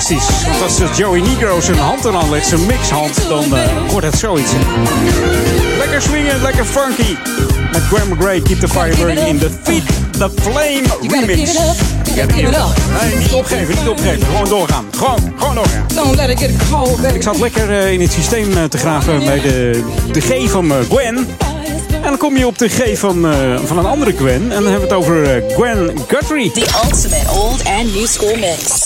S3: fantastisch. Want als eh, Joey Negro zijn hand aan aanlegt, zijn mixhand, dan eh, wordt het zoiets. Lekker swingen, lekker funky. Met Graham Gray, Keep the Fire Burning in the feet. the Flame remix. Nee, niet opgeven, niet opgeven. Gewoon doorgaan. Gewoon, gewoon doorgaan. Ik zat lekker eh, in het systeem te graven bij de, de G van Gwen. En dan kom je op de G van, van een andere Gwen. En dan hebben we het over Gwen Guthrie.
S5: The ultimate old and new school mix.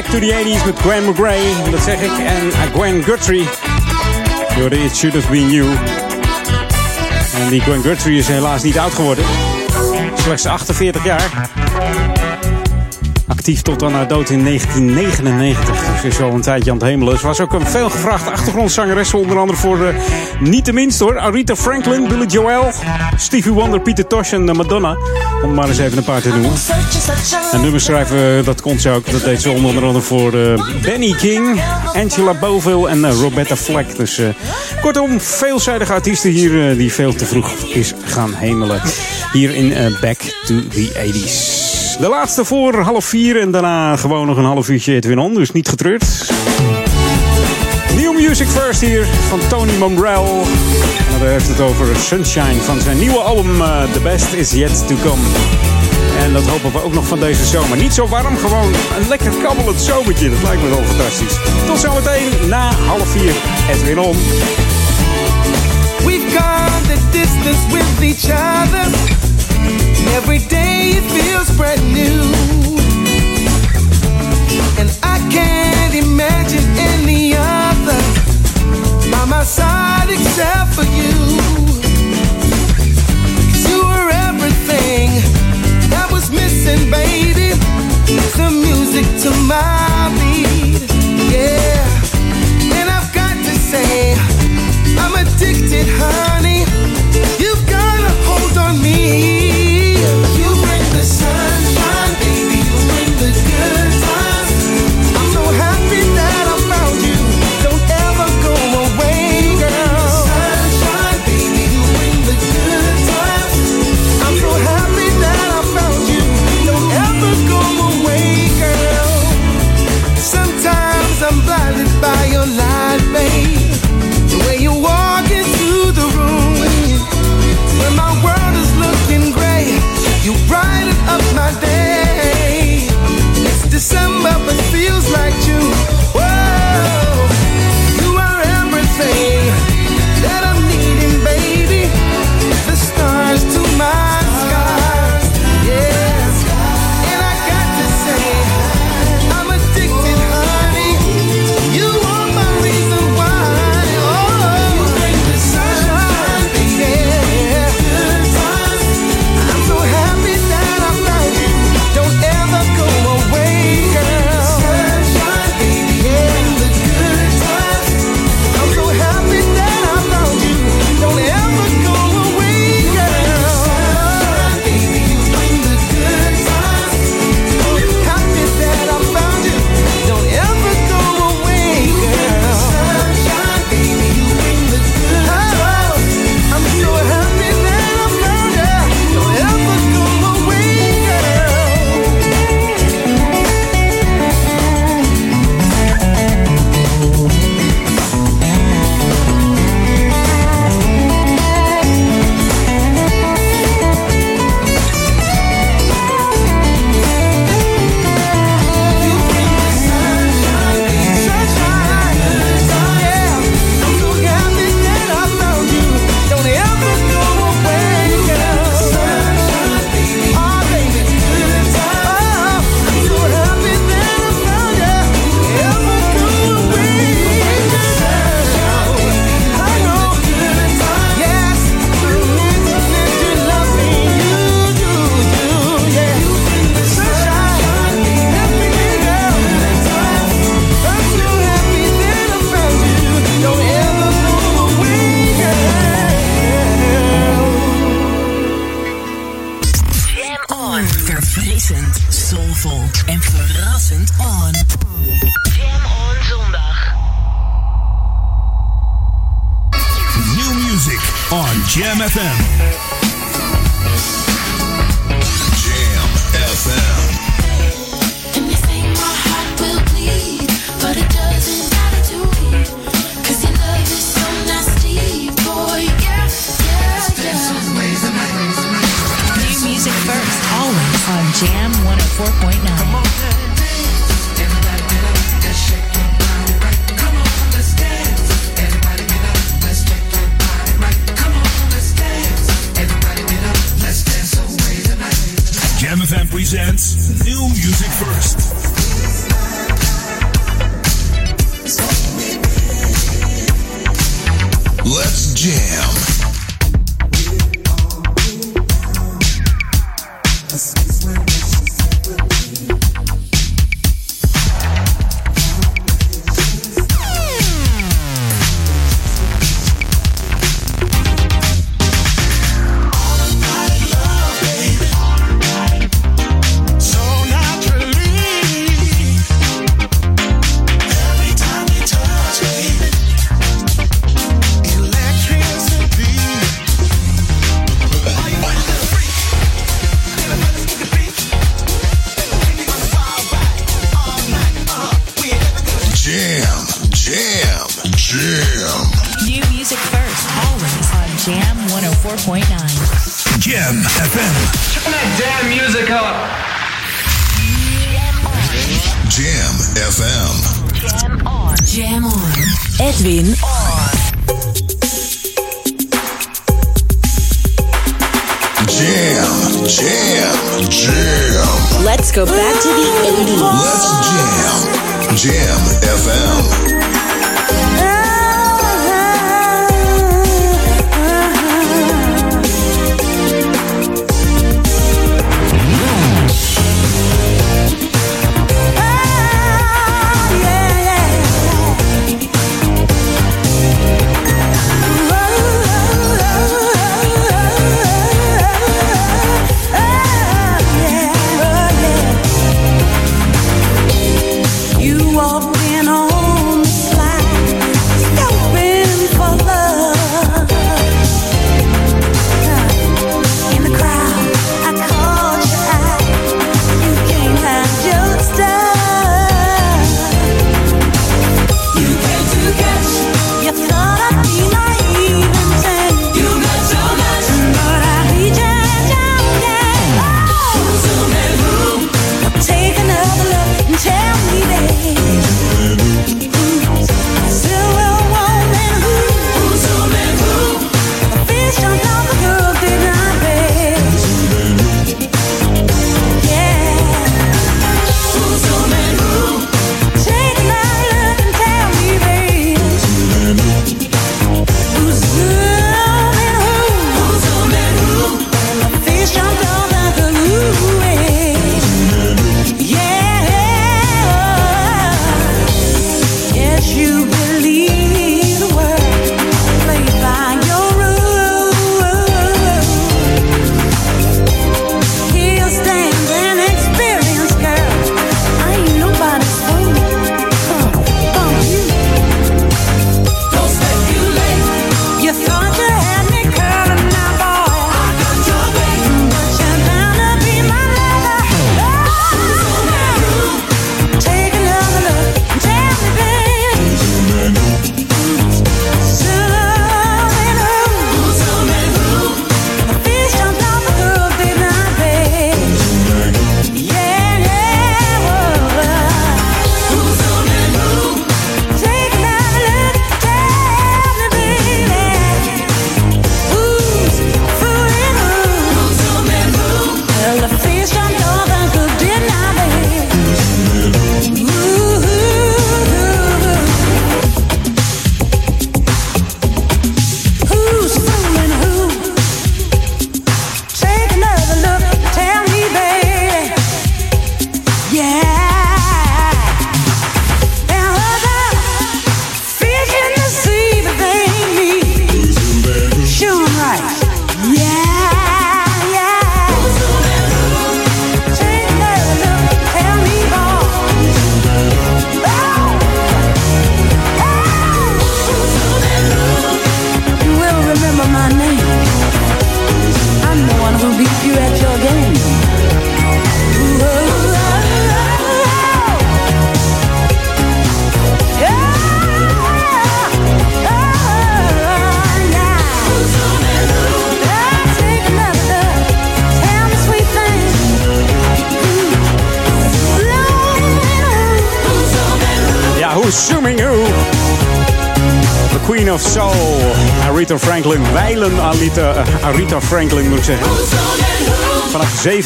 S10: Back to the
S3: 80s met Gwen McGray. Dat zeg ik. En uh, Gwen Guthrie. It Should Have Been You. En die Gwen Guthrie is helaas niet oud geworden. Slechts 48 jaar. Actief tot aan haar dood in 1999. Dus is al een tijdje aan het hemelen. Ze was ook een veelgevraagde achtergrondzangeres. Onder andere voor uh, niet de minst hoor. Aretha Franklin, Billy Joel, Stevie Wonder, Peter Tosh en uh, Madonna. Om maar eens even een paar te noemen. En nummers schrijven, dat kon ze ook. Dat deed ze onder andere voor Benny King, Angela Boville en Roberta Fleck. Dus kortom, veelzijdige artiesten hier die veel te vroeg is gaan hemelen. Hier in Back to the 80s. De laatste voor half vier en daarna gewoon nog een half uurtje Edwin On, dus niet getreurd. New Music First hier van Tony Monbrell. En hij heeft het over Sunshine van zijn nieuwe album uh, The Best Is Yet To Come. En dat hopen we ook nog van deze zomer. Niet zo warm, gewoon een lekker kabbelend zomertje. Dat lijkt me wel fantastisch. Tot zometeen na half vier Edwin On.
S10: We've gone the distance with each other. Every day it feels brand new. And I can't imagine any other by my side except for you. 'Cause you were everything that was missing, baby. The music to my beat. Yeah. And I've got to say, I'm addicted, honey.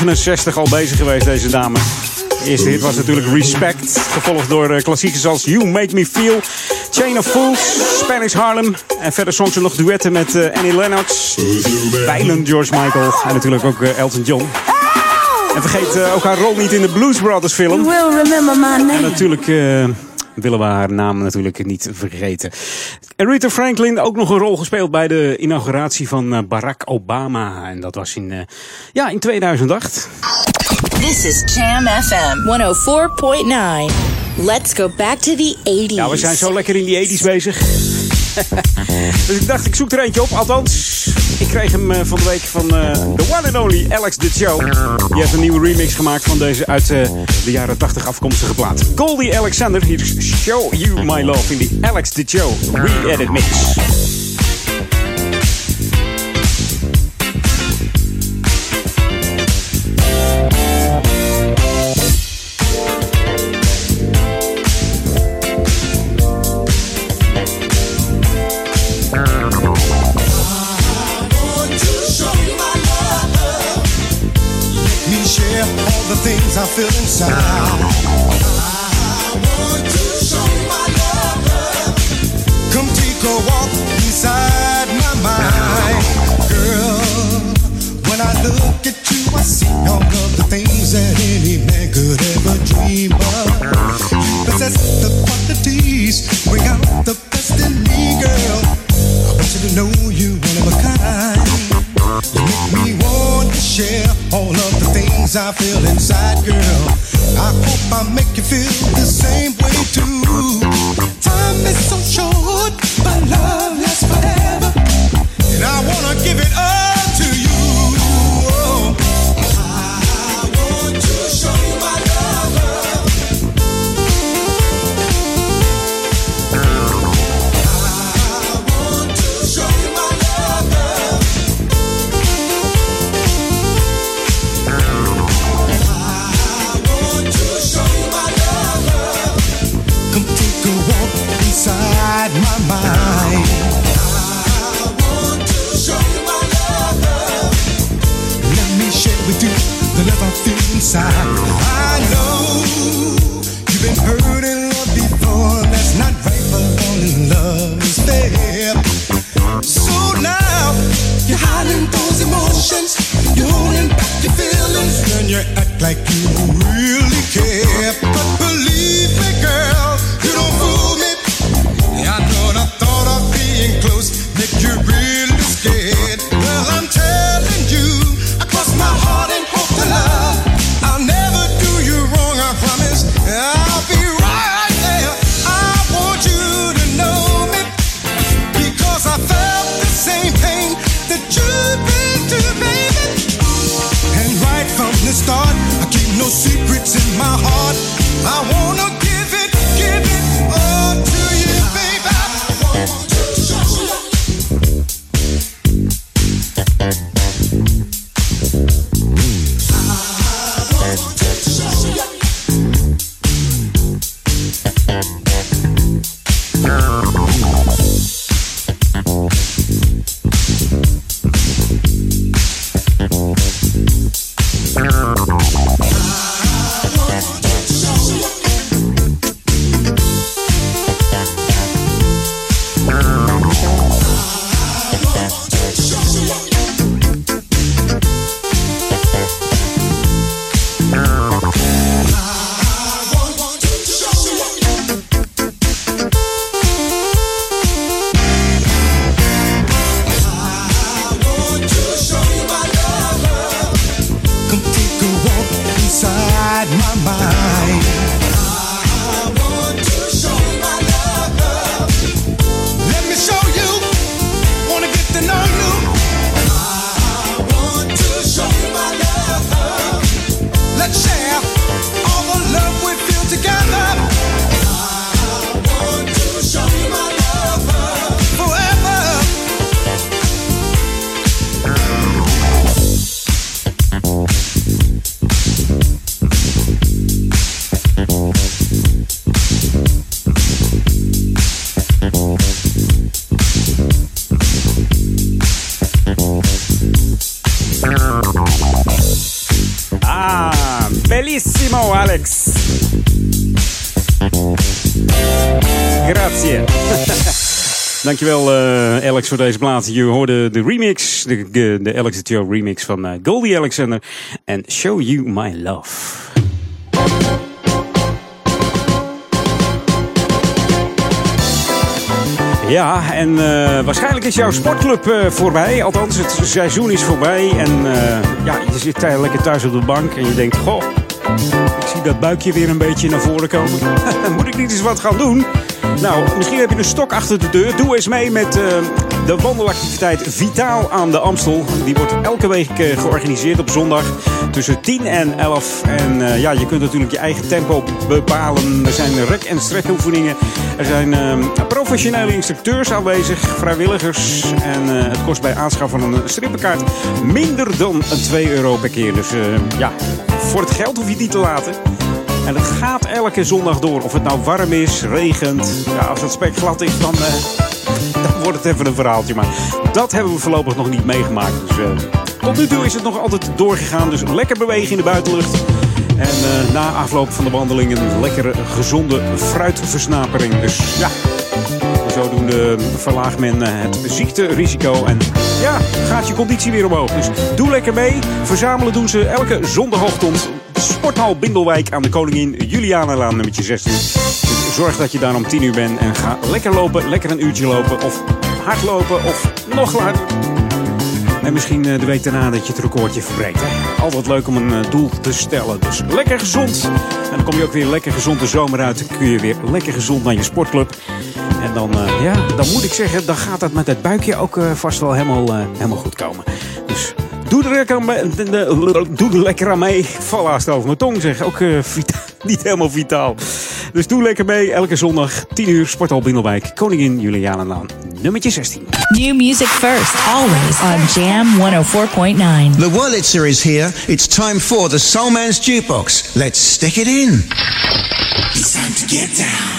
S3: 69 al bezig geweest, deze dame. De eerste hit was natuurlijk Respect. Gevolgd door eh, klassiekers als You Make Me Feel, Chain of Fools, Spanish Harlem. En verder songs ze nog duetten met eh, Annie Lennox, Weilen George Michael en natuurlijk ook eh, Elton John. En vergeet ook haar rol niet in de Blues Brothers film.
S18: Will remember my name.
S3: En natuurlijk... Willen we haar naam natuurlijk niet vergeten. En Rita Franklin ook nog een rol gespeeld bij de inauguratie van Barack Obama. En dat was in ja, in 2008.
S5: This is Jam FM 104.9. Let's go back to the 80s.
S3: Ja, we zijn zo lekker in die 80s bezig. dus ik dacht, ik zoek er eentje op. Althans, ik kreeg hem eh, van de week van eh the one and only Alex de Joe. Die heeft een nieuwe remix gemaakt van deze uit eh, de jaren 80 afkomstige plaat. Goldie Alexander, hier is Show You My Love in die Alex de Joe re-edit mix.
S23: Feel inside. Alex. Grazie.
S3: Dankjewel eh, Alex voor deze plaat. Je hoorde de remix, de, de, Alex the Joe remix van eh, Goldie Alexander en Show You My Love. Ja, en eh, waarschijnlijk is jouw sportclub voorbij. Althans, het seizoen is voorbij. En ja, je zit lekker thuis op de bank en je denkt... Goh, ik zie dat buikje weer een beetje naar voren komen. Moet ik niet eens wat gaan doen? Nou, misschien heb je een stok achter de deur. Doe eens mee met uh, de wandelactiviteit Vitaal aan de Amstel. Die wordt elke week uh, georganiseerd op zondag tussen 10 en 11. En uh, ja, je kunt natuurlijk je eigen tempo bepalen. Er zijn rek- en strekoefeningen. Er zijn professionele instructeurs aanwezig, vrijwilligers. En het kost bij aanschaf van een strippenkaart minder dan 2 euro per keer. Dus ja, voor het geld hoef je niet te laten. En het gaat elke zondag door. Of het nou warm is, regent. Ja, als het spek glad is, dan, uh, dan wordt het even een verhaaltje. Maar dat hebben we voorlopig nog niet meegemaakt. Dus uh, tot nu toe is het nog altijd doorgegaan. Dus lekker bewegen in de buitenlucht. En uh, na afloop van de wandeling een lekkere, gezonde fruitversnapering. Dus ja, zodoende verlaagt men het ziekterisico. En ja, gaat je conditie weer omhoog. Dus doe lekker mee. Verzamelen doen ze elke zondagochtend Sporthal Bindelwijk aan de Koningin Julianalaan nummertje 16. Dus zorg dat je daar om 10 uur bent en ga lekker lopen, lekker een uurtje lopen of hardlopen of nog langer. En misschien de week daarna dat je het recordje verbreekt. Altijd leuk om een doel te stellen. Dus lekker gezond. En dan kom je ook weer lekker gezond de zomer uit. Dan kun je weer lekker gezond naar je sportclub. En dan, uh, ja, dan moet ik zeggen, dan gaat dat met het buikje ook vast wel helemaal, helemaal goed komen. Dus Doe er lekker, mee, doe er lekker aan mee. Val haast over mijn tong zeg. Ook uh, vita niet helemaal vitaal. Dus doe lekker mee. Elke zondag 10 uur Sporthal Bindelwijk. Koningin Julianenlaan. Nummertje 16.
S5: New music first. Always on Jam 104.9.
S14: The Wurlitzer is here. It's time for the Soul Man's Jukebox. Let's stick it in.
S17: It's time to get down.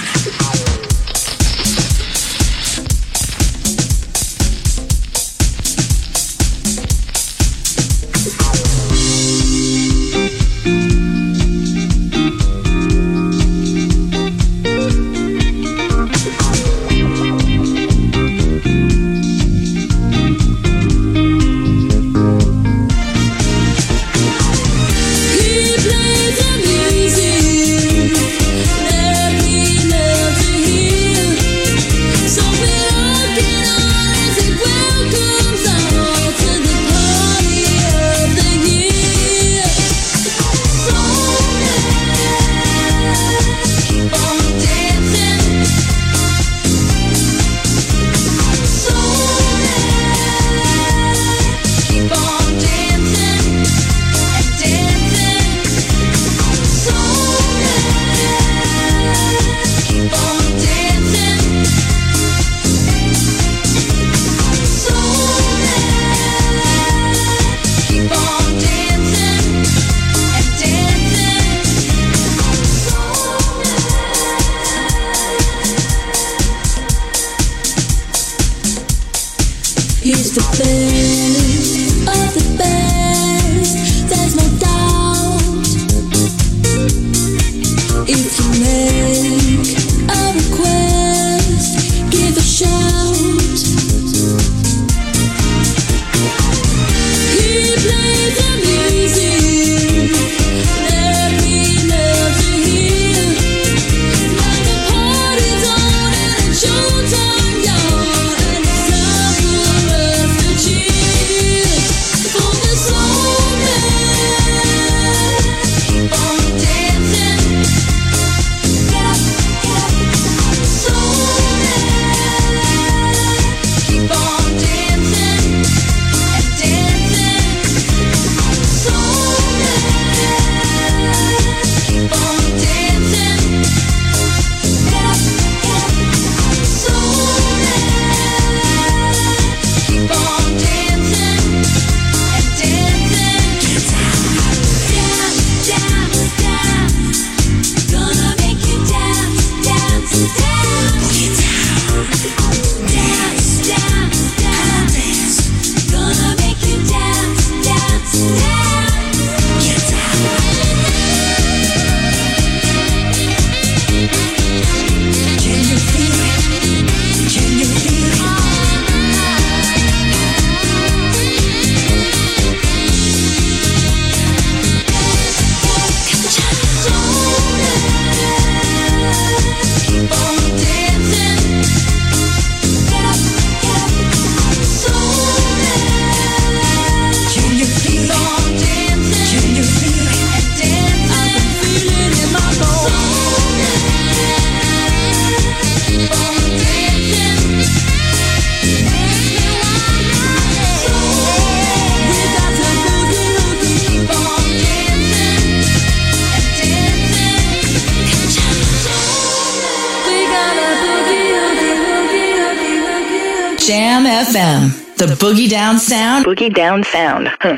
S5: Boogie Down Sound.
S22: Boogie Down Sound. Hmm.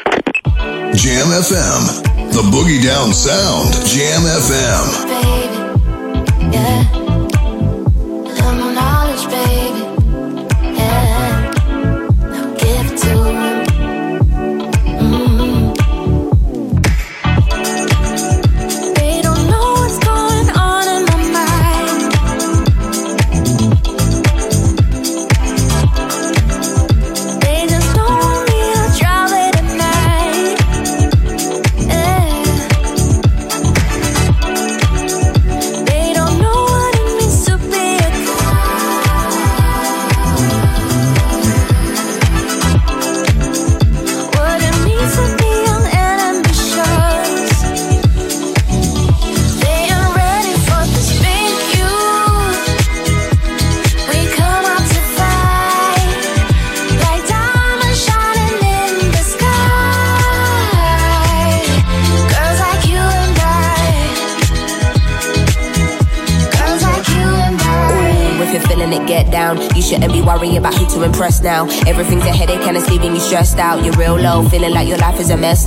S24: Jam FM. The Boogie Down Sound.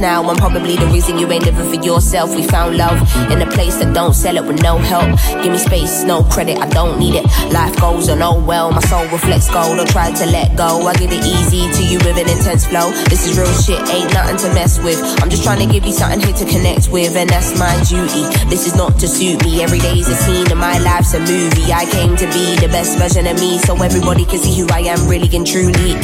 S10: Now.
S25: I'm probably the reason you ain't living for yourself. We found love in a place that don't sell it with no help. Give me space, no credit, I don't need it. Life goes on, oh well, my soul reflects gold. Don't try to let go. I give it easy to you with an intense flow. This is real shit, ain't nothing to mess with. I'm just trying to give you something here to connect with, and that's my duty. This is not to suit me. Every day's a scene and my life's a movie. I came to be the best version of me, so everybody can see who I am really and truly.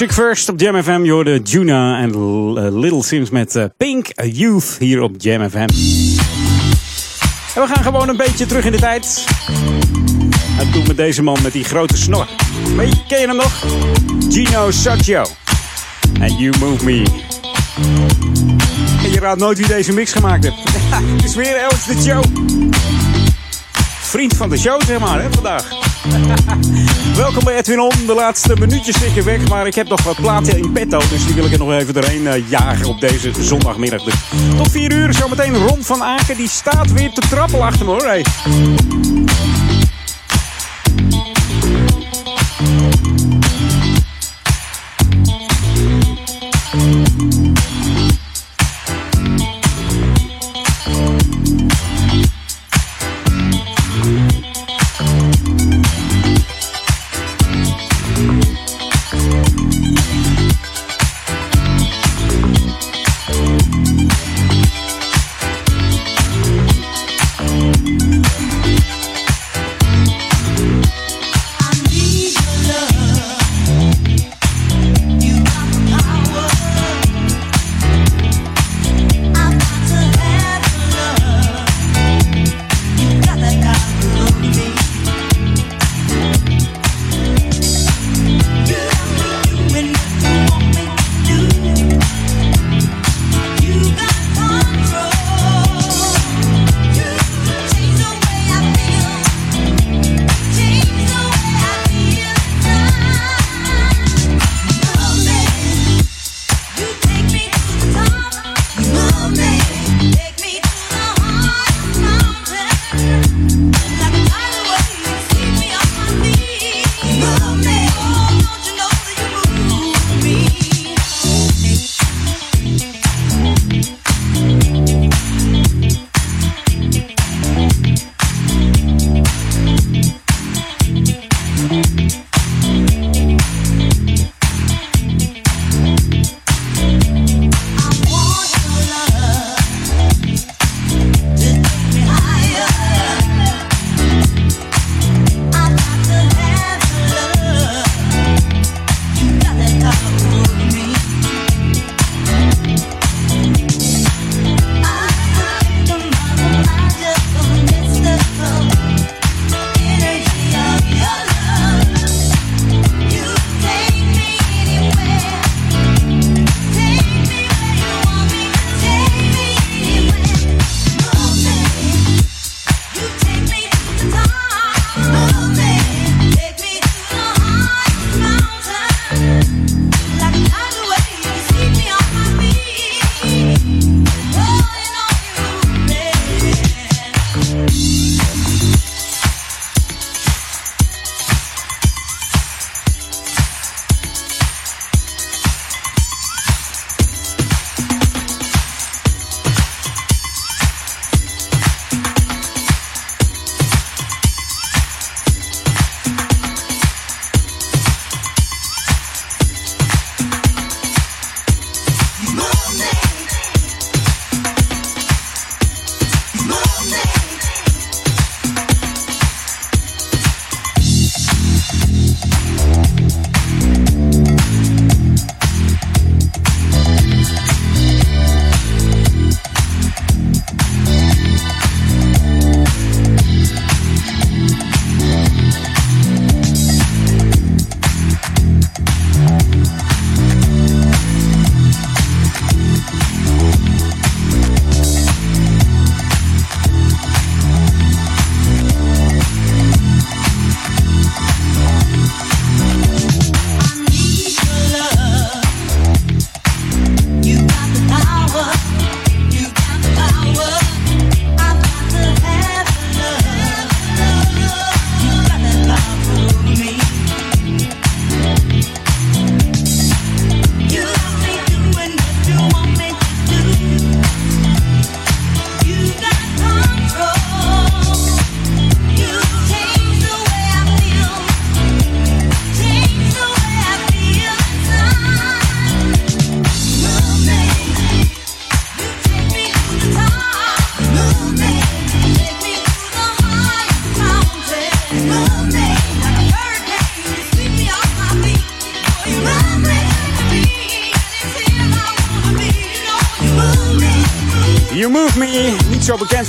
S3: Music First op Jam FM. Je hoorde Juna en eh, Little Sims met eh, Pink Youth hier op Jam FM. En we gaan gewoon een beetje terug in de tijd. En doen we deze man met die grote snor. Ken je hem nog? Gino Saccio. And You Move Me. En je raadt nooit wie deze mix gemaakt heeft. Het is weer Alex de Joe. Vriend van de show, zeg maar, hè, vandaag. Welkom bij Edwin On. De laatste minuutjes zitten weg, maar ik heb nog wat platen in petto. Dus die wil ik er nog even doorheen eh, jagen op deze zondagmiddag. Dus tot 4 uur zometeen Ron van Aken. Die staat weer te trappelen achter me hoor.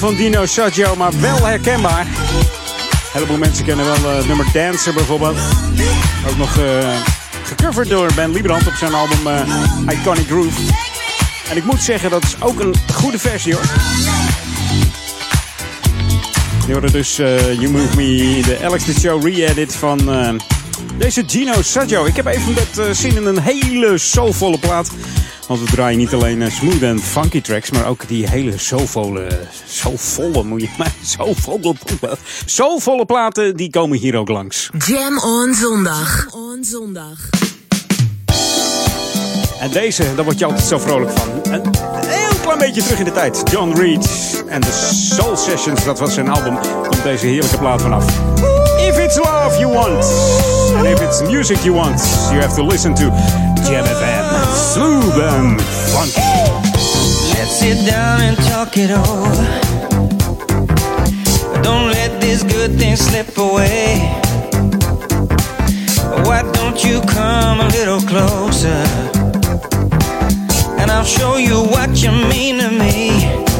S3: Van Dino Saggio, maar wel herkenbaar. Een heleboel mensen kennen wel eh, het nummer Dancer bijvoorbeeld. Ook nog eh, gecoverd door Ben Liebrand op zijn album eh, Iconic Groove. En ik moet zeggen, dat is ook een goede versie hoor. Je hoorde dus eh, You Move Me, de Alex the Show re-edit van deze Gino Saggio. Ik heb even met zin in een hele soulvolle plaat. Want we draaien niet alleen smooth en funky tracks, maar ook die hele soulvolle, soulvolle moet je maar, soulvolle, soulvolle platen, die komen hier ook langs.
S4: Jam on zondag. on zondag.
S3: En deze, daar word je altijd zo vrolijk van. Een heel klein beetje terug in de tijd. John Reed en de Soul Sessions, dat was zijn album. Komt deze heerlijke plaat vanaf. If it's love you want, and if it's music you want, you have to listen to Jam FM. Smooth and funky.
S10: Let's sit down and talk it over. These good things slip away. Why don't you come a little closer? And I'll show you what you mean to me.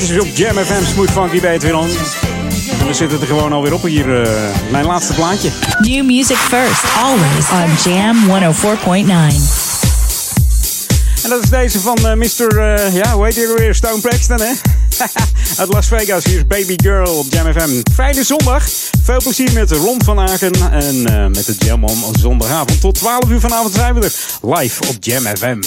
S3: Fijne plaatjes op Jam FM Smooth Funky bij. En we zitten er gewoon alweer op hier. eh, mijn laatste plaatje.
S5: New music first, always on Jam 104.9.
S3: En dat is deze van eh, Mr. eh, ja, hoe heet hij weer? Stone Braxton, hè? Uit Las Vegas. Hier is Baby Girl op Jam FM. Vrijdag zondag. Veel plezier met Ron van Aken. En met de Jam on zondagavond. Tot 12 uur vanavond zijn we er. Live op Jam FM.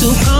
S10: To call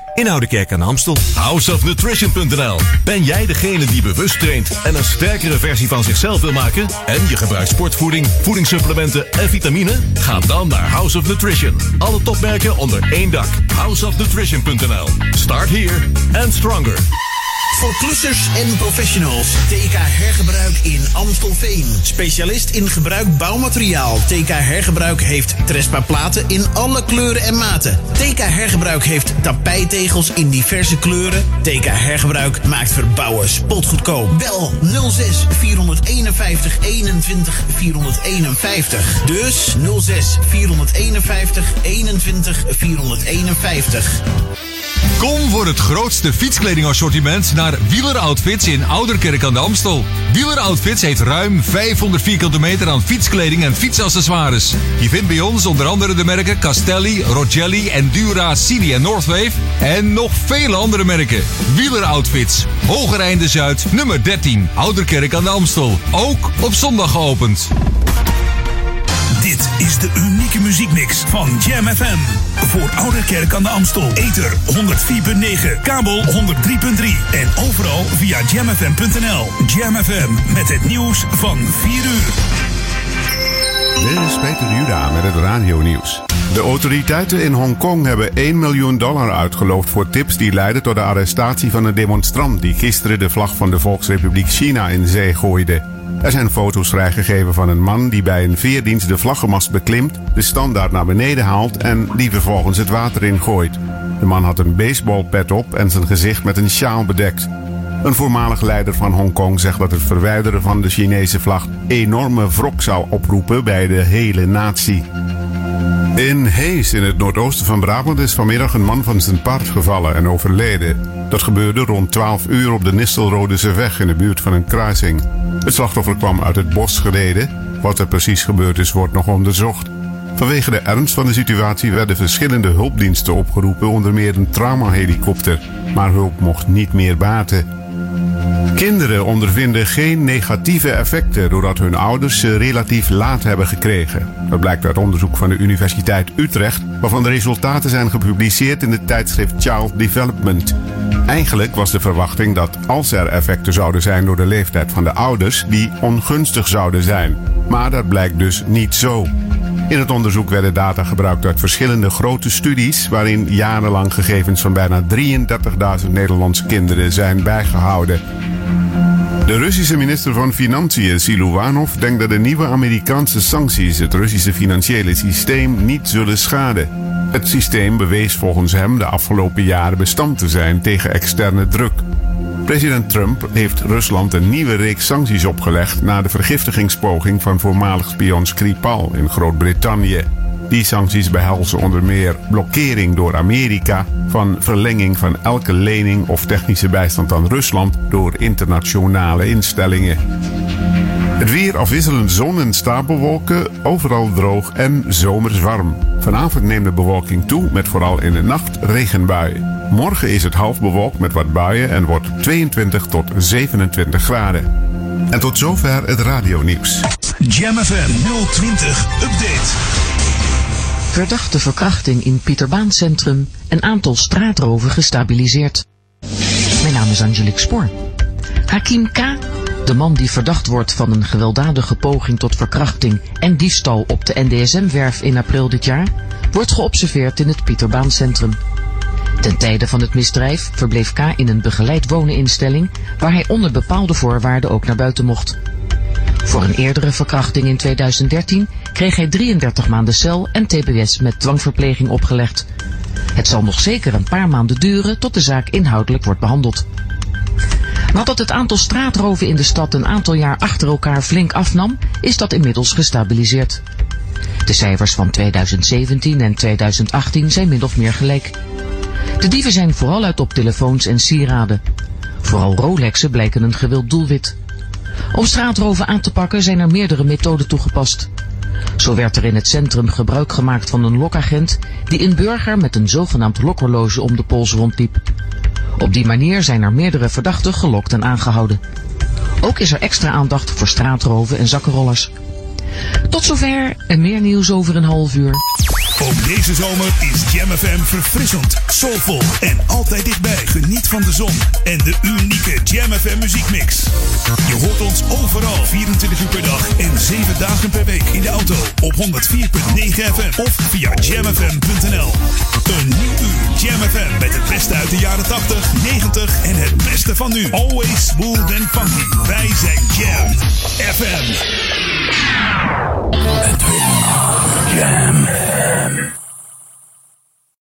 S26: in Oudekerk aan de Amstel.
S27: Houseofnutrition.nl Ben jij degene die bewust traint en een sterkere versie van zichzelf wil maken? En je gebruikt sportvoeding, voedingssupplementen en vitamine? Ga dan naar House of Nutrition. Alle topmerken onder één dak. Houseofnutrition.nl Start here and stronger.
S19: Voor klussers en professionals. TK Hergebruik in Amstelveen. Specialist in gebruik bouwmateriaal. TK Hergebruik heeft Trespa platen in alle kleuren en maten. TK Hergebruik heeft tapijtegels in diverse kleuren. TK Hergebruik maakt verbouwen spotgoedkoop. Bel 06 451 21 451. Dus 06 451 21 451.
S28: Kom voor het grootste fietskledingassortiment naar Wieler Outfits in Ouderkerk aan de Amstel. Wieler Outfits heeft ruim 500 vierkante meter aan fietskleding en fietsaccessoires. Je vindt bij ons onder andere de merken Castelli, Rogelli, Endura, Cini en Northwave. En nog vele andere merken. Wieler Outfits, Hogereinde Zuid, nummer 13, Ouderkerk aan de Amstel. Ook op zondag geopend.
S1: Dit is de unieke muziekmix van Jam FM. Voor Oude Kerk aan de Amstel. Ether 104.9, kabel 103.3 en overal via jamfm.nl. Jam FM met het nieuws van 4 uur.
S21: Dit is Peter Juda met het radio-nieuws. De autoriteiten in Hongkong hebben 1 miljoen dollar uitgeloofd voor tips die leidden tot de arrestatie van een demonstrant die gisteren de vlag van de Volksrepubliek China in zee gooide. Er zijn foto's vrijgegeven van een man die bij een veerdienst de vlaggenmast beklimt, de standaard naar beneden haalt en die vervolgens het water ingooit. De man had een baseballpet op en zijn gezicht met een sjaal bedekt. Een voormalig leider van Hongkong zegt dat het verwijderen van de Chinese vlag enorme wrok zou oproepen bij de hele natie. In Hees, in het noordoosten van Brabant, is vanmiddag een man van zijn paard gevallen en overleden. Dat gebeurde rond 12 uur op de Nistelrodese weg in de buurt van een kruising. Het slachtoffer kwam uit het bos gereden. Wat er precies gebeurd is, wordt nog onderzocht. Vanwege de ernst van de situatie werden verschillende hulpdiensten opgeroepen, onder meer een traumahelikopter. Maar hulp mocht niet meer baten. Kinderen ondervinden geen negatieve effecten doordat hun ouders ze relatief laat hebben gekregen. Dat blijkt uit onderzoek van de Universiteit Utrecht, waarvan de resultaten zijn gepubliceerd in het tijdschrift Child Development. Eigenlijk was de verwachting dat als er effecten zouden zijn door de leeftijd van de ouders, die ongunstig zouden zijn. Maar dat blijkt dus niet zo. In het onderzoek werden data gebruikt uit verschillende grote studies, waarin jarenlang gegevens van bijna 33.000 Nederlandse kinderen zijn bijgehouden. De Russische minister van Financiën, Siluanov, denkt dat de nieuwe Amerikaanse sancties het Russische financiële systeem niet zullen schaden. Het systeem bewees volgens hem de afgelopen jaren bestand te zijn tegen externe druk. President Trump heeft Rusland een nieuwe reeks sancties opgelegd na de vergiftigingspoging van voormalig spion Skripal in Groot-Brittannië. Die sancties behelzen onder meer blokkering door Amerika van verlenging van elke lening of technische bijstand aan Rusland door internationale instellingen. Het weer afwisselend zon en stapelwolken, overal droog en zomers warm. Vanavond neemt de bewolking toe met vooral in de nacht regenbuien. Morgen is het half bewolkt met wat buien en wordt 22 tot 27 graden. En tot zover het radionieuws.
S1: Jam FM 020 Update.
S29: Verdachte verkrachting in Pieterbaancentrum. Een aantal straatroven gestabiliseerd. Mijn naam is Angelique Spoor. Hakim K., de man die verdacht wordt van een gewelddadige poging tot verkrachting en diefstal op de NDSM-werf in april dit jaar, wordt geobserveerd in het Pieterbaancentrum. Ten tijde van het misdrijf verbleef K. in een begeleid woneninstelling waar hij onder bepaalde voorwaarden ook naar buiten mocht. Voor een eerdere verkrachting in 2013 kreeg hij 33 maanden cel en tbs met dwangverpleging opgelegd. Het zal nog zeker een paar maanden duren tot de zaak inhoudelijk wordt behandeld. Nadat het aantal straatroven in de stad een aantal jaar achter elkaar flink afnam, is dat inmiddels gestabiliseerd. De cijfers van 2017 en 2018 zijn min of meer gelijk. De dieven zijn vooral uit op telefoons en sieraden. Vooral Rolexen blijken een gewild doelwit. Om straatroven aan te pakken zijn er meerdere methoden toegepast. Zo werd er in het centrum gebruik gemaakt van een lokagent die een burger met een zogenaamd lokhorloge om de pols rondliep. Op die manier zijn er meerdere verdachten gelokt en aangehouden. Ook is er extra aandacht voor straatroven en zakkenrollers. Tot zover en meer nieuws over een half uur.
S1: Ook deze zomer is Jam FM verfrissend, soulvol en altijd dichtbij. Geniet van de zon en de unieke Jam FM muziekmix. Je hoort ons overal 24 uur per dag en 7 dagen per week in de auto op 104.9 FM of via jamfm.nl. Een nieuw uur Jam FM met het beste uit de jaren 80, 90 en het beste van nu. Always smooth and funky. Wij zijn Jam FM.
S30: Jam.